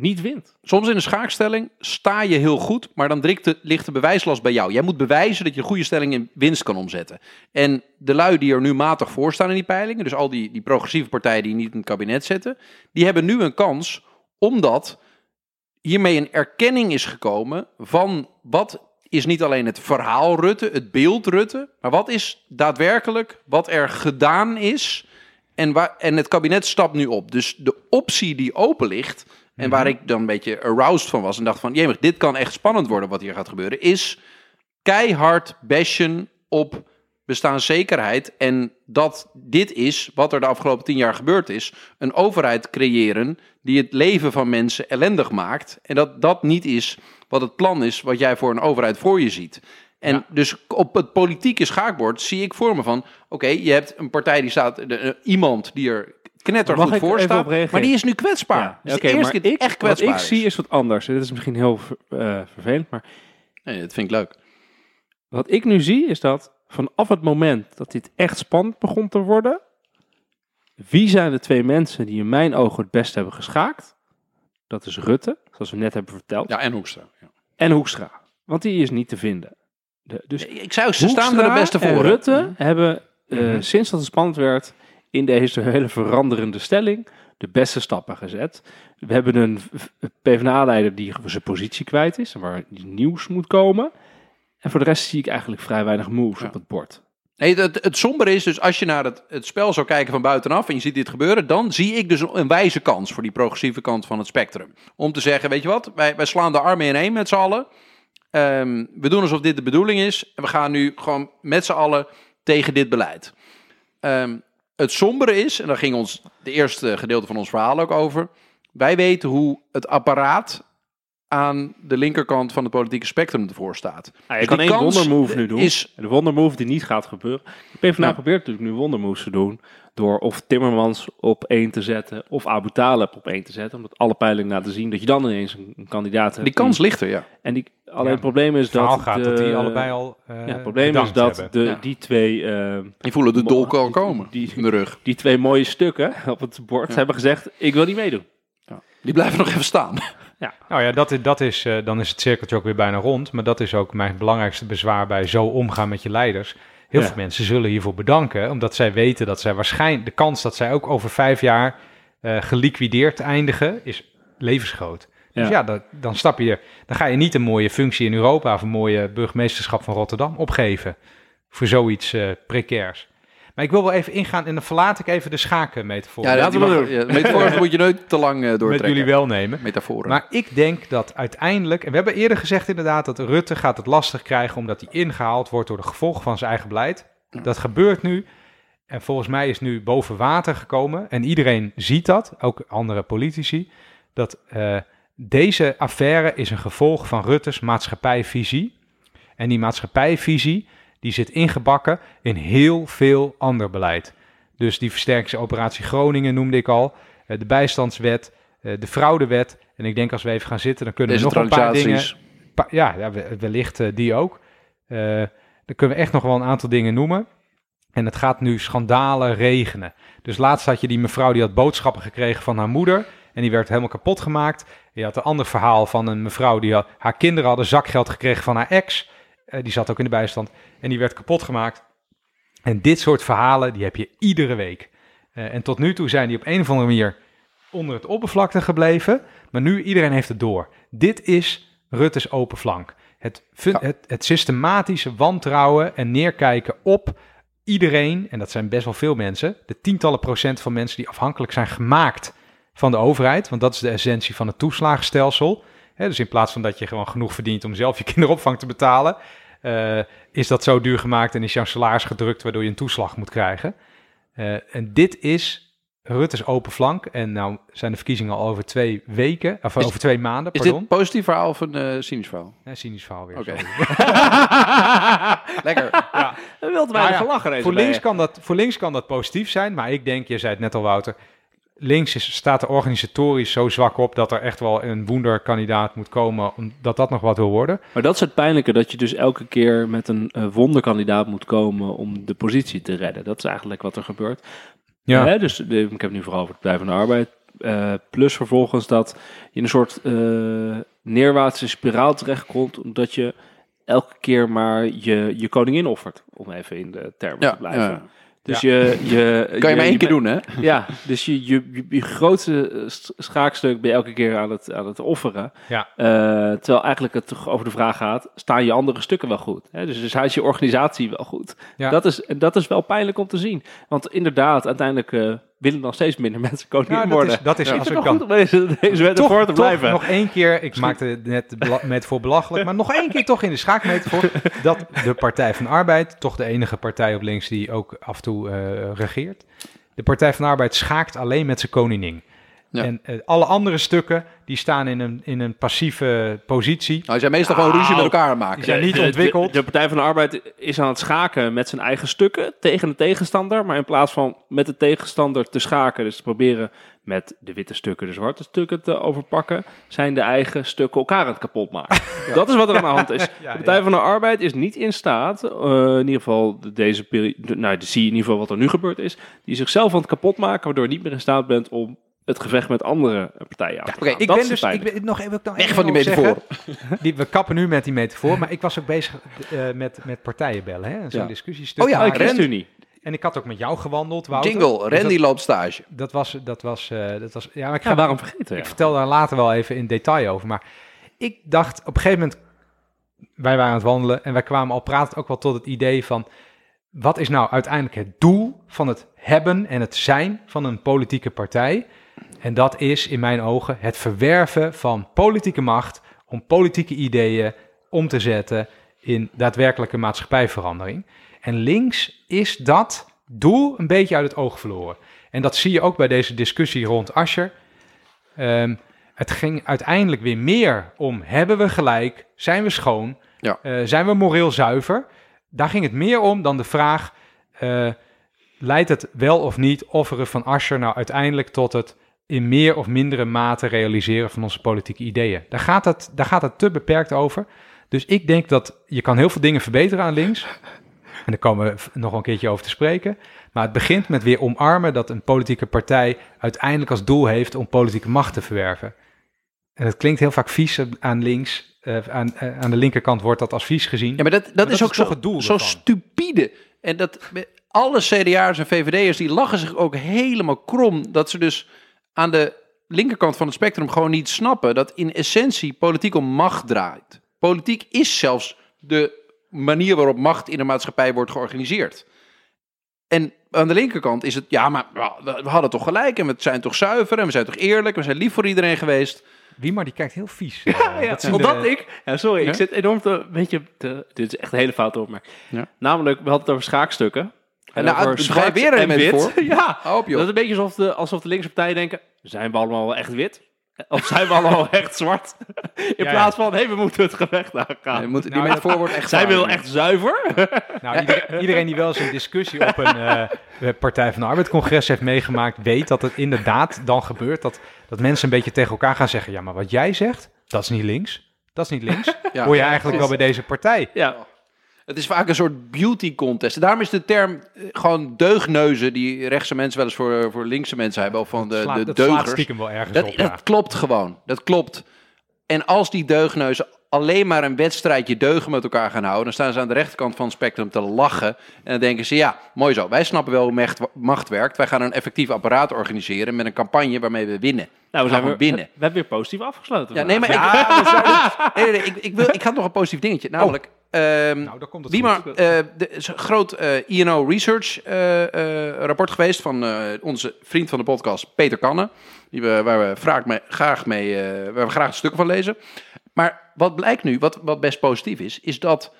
niet wint? Soms in een schaakstelling sta je heel goed, maar dan de, ligt de bewijslast bij jou. Jij moet bewijzen dat je een goede stelling in winst kan omzetten. En de lui die er nu matig voor staan in die peilingen, dus al die, die progressieve partijen die niet in het kabinet zitten, die hebben nu een kans omdat hiermee een erkenning is gekomen van wat is niet alleen het verhaal Rutte, het beeld Rutte, maar wat is daadwerkelijk wat er gedaan is en, waar, en het kabinet stapt nu op. Dus de optie die open ligt, en waar ik dan een beetje aroused van was en dacht van, jemig, dit kan echt spannend worden wat hier gaat gebeuren, is keihard bashen op bestaanszekerheid en dat dit is wat er de afgelopen tien jaar gebeurd is. Een overheid creëren die het leven van mensen ellendig maakt en dat dat niet is wat het plan is wat jij voor een overheid voor je ziet. En Ja. dus op het politieke schaakbord zie ik voor me van, oké, je hebt een partij die staat, eh, iemand die er knetter goed ik voor staat, maar die is nu kwetsbaar. Ja, Dus eerste maar ik, echt kwetsbaar wat ik zie is wat anders. Dit is misschien heel eh, vervelend, maar Nee, dat vind ik leuk. wat ik nu zie is dat vanaf het moment dat dit echt spannend begon te worden, wie zijn de twee mensen die in mijn ogen het best hebben geschaakt? Dat is Rutte, zoals we net hebben verteld, Ja, en Hoekstra. Ja. en Hoekstra. Want die is niet te vinden. De, dus Ik zou, ze staan er de beste voor. Rutte hebben, eh, Mhm. sinds dat het spannend werd, in deze hele veranderende stelling, de beste stappen gezet. We hebben een PvdA-leider die zijn positie kwijt is, waar nieuws moet komen. En voor de rest zie ik eigenlijk vrij weinig moves Ja. op het bord. Nee, het, het sombere is dus als je naar het, het spel zou kijken van buitenaf en je ziet dit gebeuren, dan zie ik dus een, een wijze kans voor die progressieve kant van het spectrum. Om te zeggen, weet je wat, wij, wij slaan de armen ineen met z'n allen. Ehm, we doen alsof dit de bedoeling is en we gaan nu gewoon met z'n allen tegen dit beleid. Ehm, het sombere is, en daar ging ons de eerste gedeelte van ons verhaal ook over, wij weten hoe het apparaat aan de linkerkant van het politieke spectrum ervoor staat. Nou, je Dus kan één wondermove nu doen. is- De wondermove die niet gaat gebeuren. De PvdA Ja. probeert natuurlijk nu wondermoves te doen. Door of Timmermans op één te zetten. Of Abu Talib op één te zetten. Omdat alle peilingen laten zien dat je dan ineens een, een kandidaat hebt. Die kans ligt er, ja. En die, alleen Ja, het probleem is Het dat... gaat de- dat die allebei al eh Ja, het probleem is dat hebben. de, Ja. die twee... eh, Die voelen de dolk al komen die- in de rug. die twee mooie stukken op het bord Ja. hebben gezegd, ik wil niet meedoen. Die blijven nog even staan. Nou ja, dat is, dat is, eh, dan is het cirkeltje ook weer bijna rond. Maar dat is ook mijn belangrijkste bezwaar bij zo omgaan met je leiders. Heel Ja. veel mensen zullen hiervoor bedanken, omdat zij weten dat zij waarschijnlijk de kans dat zij ook over vijf jaar eh, geliquideerd eindigen, is levensgroot. Dus Ja. ja, dat, dan stap je, dan ga je niet een mooie functie in Europa of een mooie burgemeesterschap van Rotterdam opgeven voor zoiets eh, precairs. Maar ik wil wel even ingaan en dan verlaat ik even de schakenmetafoor. Ja, laten we ja, moet je nooit te lang eh, met doortrekken. jullie wel nemen. Metaforen. Maar ik denk dat uiteindelijk, en we hebben eerder gezegd inderdaad dat Rutte gaat het lastig krijgen omdat hij ingehaald wordt door de gevolgen van zijn eigen beleid. Dat gebeurt nu. En volgens mij is nu boven water gekomen. En iedereen ziet dat, ook andere politici. Dat eh, deze affaire is een gevolg van Rutte's maatschappijvisie. En die maatschappijvisie die zit ingebakken in heel veel ander beleid. Dus die versterkingsoperatie Groningen noemde ik al. eh, de bijstandswet, eh, de fraudewet. En ik denk als we even gaan zitten, dan kunnen we nog een paar dingen... Pa- ja, ja, we- wellicht eh, die ook. Dan kunnen we echt nog wel een aantal dingen noemen. En het gaat nu schandalen regenen. Dus laatst had je die mevrouw die had boodschappen gekregen van haar moeder. En die werd helemaal kapot gemaakt. Je had een ander verhaal van een mevrouw die had, haar kinderen hadden zakgeld gekregen van haar ex. Eh, die zat ook in de bijstand. En die werd kapot gemaakt. En dit soort verhalen, die heb je iedere week. Eh, en tot nu toe zijn die op een of andere manier onder het oppervlakte gebleven. Maar nu iedereen heeft het door. Dit is Rutte's open flank. Het, Ja. het, het systematische wantrouwen en neerkijken op iedereen, en dat zijn best wel veel mensen, de tientallen procent van mensen die afhankelijk zijn gemaakt van de overheid, want dat is de essentie van het toeslagenstelsel. Hè, dus in plaats van dat je gewoon genoeg verdient om zelf je kinderopvang te betalen, eh, is dat zo duur gemaakt en is jouw salaris gedrukt waardoor je een toeslag moet krijgen. Eh, en dit is Rutte's open flank. En nou zijn de verkiezingen al over twee weken, of Is- over twee maanden, Is pardon. dit een positief verhaal of een eh cynisch verhaal? Ja, cynisch verhaal weer. Oké. Lekker. We wilden wij Nou ja, gelachen voor, links kan dat, voor links kan dat positief zijn, maar ik denk, je zei het net al Wouter, links is, staat er organisatorisch zo zwak op dat er echt wel een wonderkandidaat moet komen, omdat dat nog wat wil worden. Maar dat is het pijnlijke, dat je dus elke keer met een eh, wonderkandidaat moet komen om de positie te redden. Dat is eigenlijk wat er gebeurt. Ja. Hè, dus de- ik heb het nu vooral over het Partij van de Arbeid. Eh, plus vervolgens dat je in een soort eh, neerwaartse spiraal terechtkomt, omdat je elke keer maar je, je koningin offert, om even in de termen Ja, te blijven. ja. Dus je, je... Kan je maar één keer doen, hè? Ja, dus je, je, je, grootste st- schaakstuk ben je elke keer aan het, aan het offeren. Ja. Eh, terwijl eigenlijk het toch over de vraag gaat, staan je andere stukken wel goed? Hè? Dus, dus is je organisatie wel goed? Ja. Dat, is, en dat is wel pijnlijk om te zien. Want inderdaad, uiteindelijk eh, willen nog steeds minder mensen koningin Nou, dat worden. is, dat is Ja. als het goed om deze, te toch blijven. nog één keer, ik maakte het net met voor belachelijk, maar nog één keer toch in de schaakmetafoor, dat de Partij van Arbeid, toch de enige partij op links die ook af en toe eh, regeert, de Partij van Arbeid schaakt alleen met zijn koningin. Ja. En eh, alle andere stukken, die staan in een, in een passieve positie. Nou, die zijn meestal gewoon ruzie met elkaar maken. Die zijn niet De- de- ontwikkeld. De, de Partij van de Arbeid is aan het schaken met zijn eigen stukken tegen de tegenstander. Maar in plaats van met de tegenstander te schaken, dus te proberen met de witte stukken de zwarte stukken te overpakken, zijn de eigen stukken elkaar aan het kapot maken. Dat is wat er aan de hand is. De Partij van de Arbeid is niet in staat, eh, in ieder geval de- deze periode, nou, de zie je in ieder geval wat er nu gebeurd is, die zichzelf aan het kapot maken, waardoor je niet meer in staat bent om het gevecht met andere partijen gaan. Ik ben dus, ik ben, nog even, nog Weg van die zeggen. metafoor. Die, we kappen nu met die metafoor, maar ik was ook bezig eh, met, met partijen bellen, hè? Zo'n Ja. discussiestuk. Oh ja, maken. Oh, ChristenUnie. En ik had ook met jou gewandeld, Wouter. Jingle, Dus Randy dat, loopt stage. dat was, dat was, eh, dat was, ja, maar ik ga Ja, waarom vergeten? Ik Ja. vertel daar later wel even in detail over. Maar ik dacht op een gegeven moment, wij waren aan het wandelen en wij kwamen al pratend ook wel tot het idee van, wat is nou uiteindelijk het doel van het hebben en het zijn van een politieke partij? En dat is in mijn ogen het verwerven van politieke macht om politieke ideeën om te zetten in daadwerkelijke maatschappijverandering. En links is dat doel een beetje uit het oog verloren. En dat zie je ook bij deze discussie rond Ascher. Ehm, het ging uiteindelijk weer meer om: hebben we gelijk? Zijn we schoon? Ja. Eh, zijn we moreel zuiver? Daar ging het meer om dan de vraag: eh, leidt het wel of niet offeren van Ascher nou uiteindelijk tot het in meer of mindere mate realiseren van onze politieke ideeën? Daar gaat het, daar gaat het te beperkt over. Dus ik denk dat je kan heel veel dingen verbeteren aan links. En daar komen we nog een keertje over te spreken. Maar het begint met weer omarmen dat een politieke partij uiteindelijk als doel heeft om politieke macht te verwerven. En het klinkt heel vaak vies aan links. eh, aan, eh, aan de linkerkant wordt dat als vies gezien. Ja, maar dat, dat, dat is ook zo, het doel zo ervan? stupide. En dat alle CDA'ers en VVD'ers die lachen zich ook helemaal krom. Dat ze dus aan de linkerkant van het spectrum gewoon niet snappen dat in essentie politiek om macht draait. Politiek is zelfs de manier waarop macht in de maatschappij wordt georganiseerd. En aan de linkerkant is het, ja, maar we hadden toch gelijk en we zijn toch zuiver en we zijn toch eerlijk, en we zijn lief voor iedereen geweest. Wie maar die kijkt heel vies. eh, Ja, dat de- omdat ik... Ja, sorry, Ja? ik zit enorm te... Weet je, te, dit is echt een hele foute opmerking. Ja. Namelijk, we hadden het over schaakstukken. En nou, over zwart weer een wit. voor? ja, joh. dat is een beetje alsof de, alsof de linkse partijen denken... Zijn we allemaal wel echt wit? Of zijn we allemaal echt zwart? In ja. plaats van, hé, hey, we moeten het gevecht aangaan. Moet, die Nou, metafoor wordt echt Zijn we wel waar. echt zuiver? Nou, iedereen, iedereen die wel eens een discussie op een eh, Partij van de Arbeid-congres heeft meegemaakt, weet dat het inderdaad dan gebeurt dat, dat mensen een beetje tegen elkaar gaan zeggen: Ja, maar wat jij zegt, dat is niet links. Dat is niet links. Ja. Hoor je eigenlijk wel bij deze partij? ja. Het is vaak een soort beauty contest. Daarom is de term eh, gewoon deugneuzen, die rechtse mensen wel eens voor, voor linkse mensen hebben, of van de, Slaat- de dat deugers. stiekem wel ergens Dat, op. ja. dat klopt gewoon. Dat klopt. En als die deugneuzen alleen maar een wedstrijdje deugen met elkaar gaan houden, dan staan ze aan de rechterkant van het spectrum te lachen. En dan denken ze, ja, mooi zo. Wij snappen wel hoe macht, macht werkt. Wij gaan een effectief apparaat organiseren met een campagne waarmee we winnen. Nou, we gaan zijn weer, binnen. We hebben weer positief afgesloten. Ja, nee, maar ik, we zouden- nee, nee, nee, ik, ik, wil, ik had nog een positief dingetje. Namelijk, ehm, Nou, daar komt het maar, eh, de, is een groot eh, INO Research eh, rapport geweest van onze vriend van de podcast, Peter Kannen. Die we, waar, we graag mee, graag mee, waar we graag stukken van lezen. Maar wat blijkt nu, wat, wat best positief is, is dat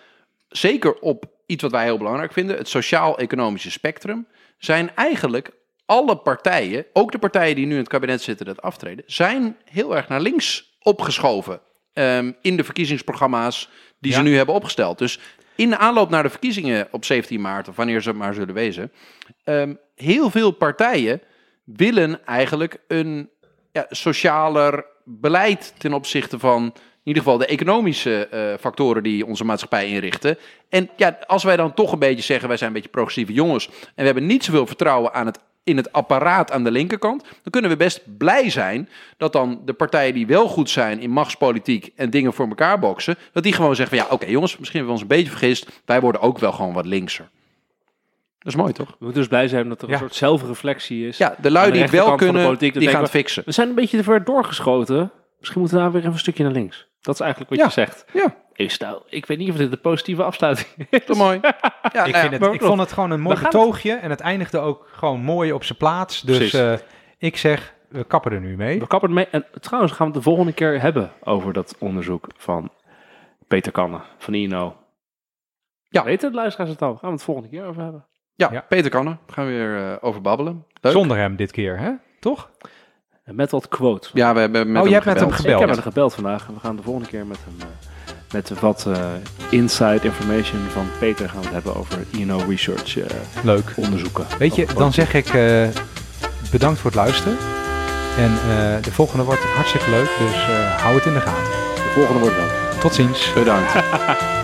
zeker op iets wat wij heel belangrijk vinden, het sociaal-economische spectrum, zijn eigenlijk alle partijen, ook de partijen die nu in het kabinet zitten dat aftreden, zijn heel erg naar links opgeschoven ehm, in de verkiezingsprogramma's die ze nu hebben opgesteld. Dus in de aanloop naar de verkiezingen op 17 maart, of wanneer ze maar zullen wezen, ehm, heel veel partijen willen eigenlijk een ja, socialer beleid ten opzichte van in ieder geval de economische eh, factoren die onze maatschappij inrichten. En ja, als wij dan toch een beetje zeggen, wij zijn een beetje progressieve jongens en we hebben niet zoveel vertrouwen aan het, in het apparaat aan de linkerkant, dan kunnen we best blij zijn dat dan de partijen die wel goed zijn in machtspolitiek en dingen voor elkaar boksen, dat die gewoon zeggen van ja, oké jongens, misschien hebben we ons een beetje vergist, wij worden ook wel gewoon wat linkser. Dat is mooi toch? We moeten dus blij zijn dat er Ja. een soort zelfreflectie is. Ja, de lui de die het wel kunnen, politiek, die gaan het fixen. We zijn een beetje te ver doorgeschoten. Misschien moeten we daar weer even een stukje naar links. Dat is eigenlijk wat Ja. je zegt. Ja, Is nou, ik weet niet of dit een positieve afsluiting is. toch mooi. Ja, ik, nou ja, vind het, maar ik vond het gewoon een mooi betoogje en het eindigde ook gewoon mooi op zijn plaats. Dus eh, ik zeg, we kappen er nu mee. We kappen ermee. En trouwens gaan we het de volgende keer hebben over dat onderzoek van Peter Kannen van INO. Ja. Weten de luisteraars het al? Gaan we het volgende keer over hebben. Ja, Ja. Peter Kannen. Gaan we weer eh, over babbelen. Leuk. Zonder hem dit keer, hè? Toch? En met wat quotes. Ja, we hebben met Oh, hem je hebt met hem gebeld. gebeld. Ik heb met hem gebeld vandaag. En we gaan de volgende keer met hem... eh, met wat eh, inside information van Peter gaan we het hebben over INO Research eh, Leuk. onderzoeken. Weet je, Over dan zeg ik eh, bedankt voor het luisteren. En de volgende wordt hartstikke leuk, dus hou het in de gaten. De volgende wordt wel. Tot ziens. Bedankt.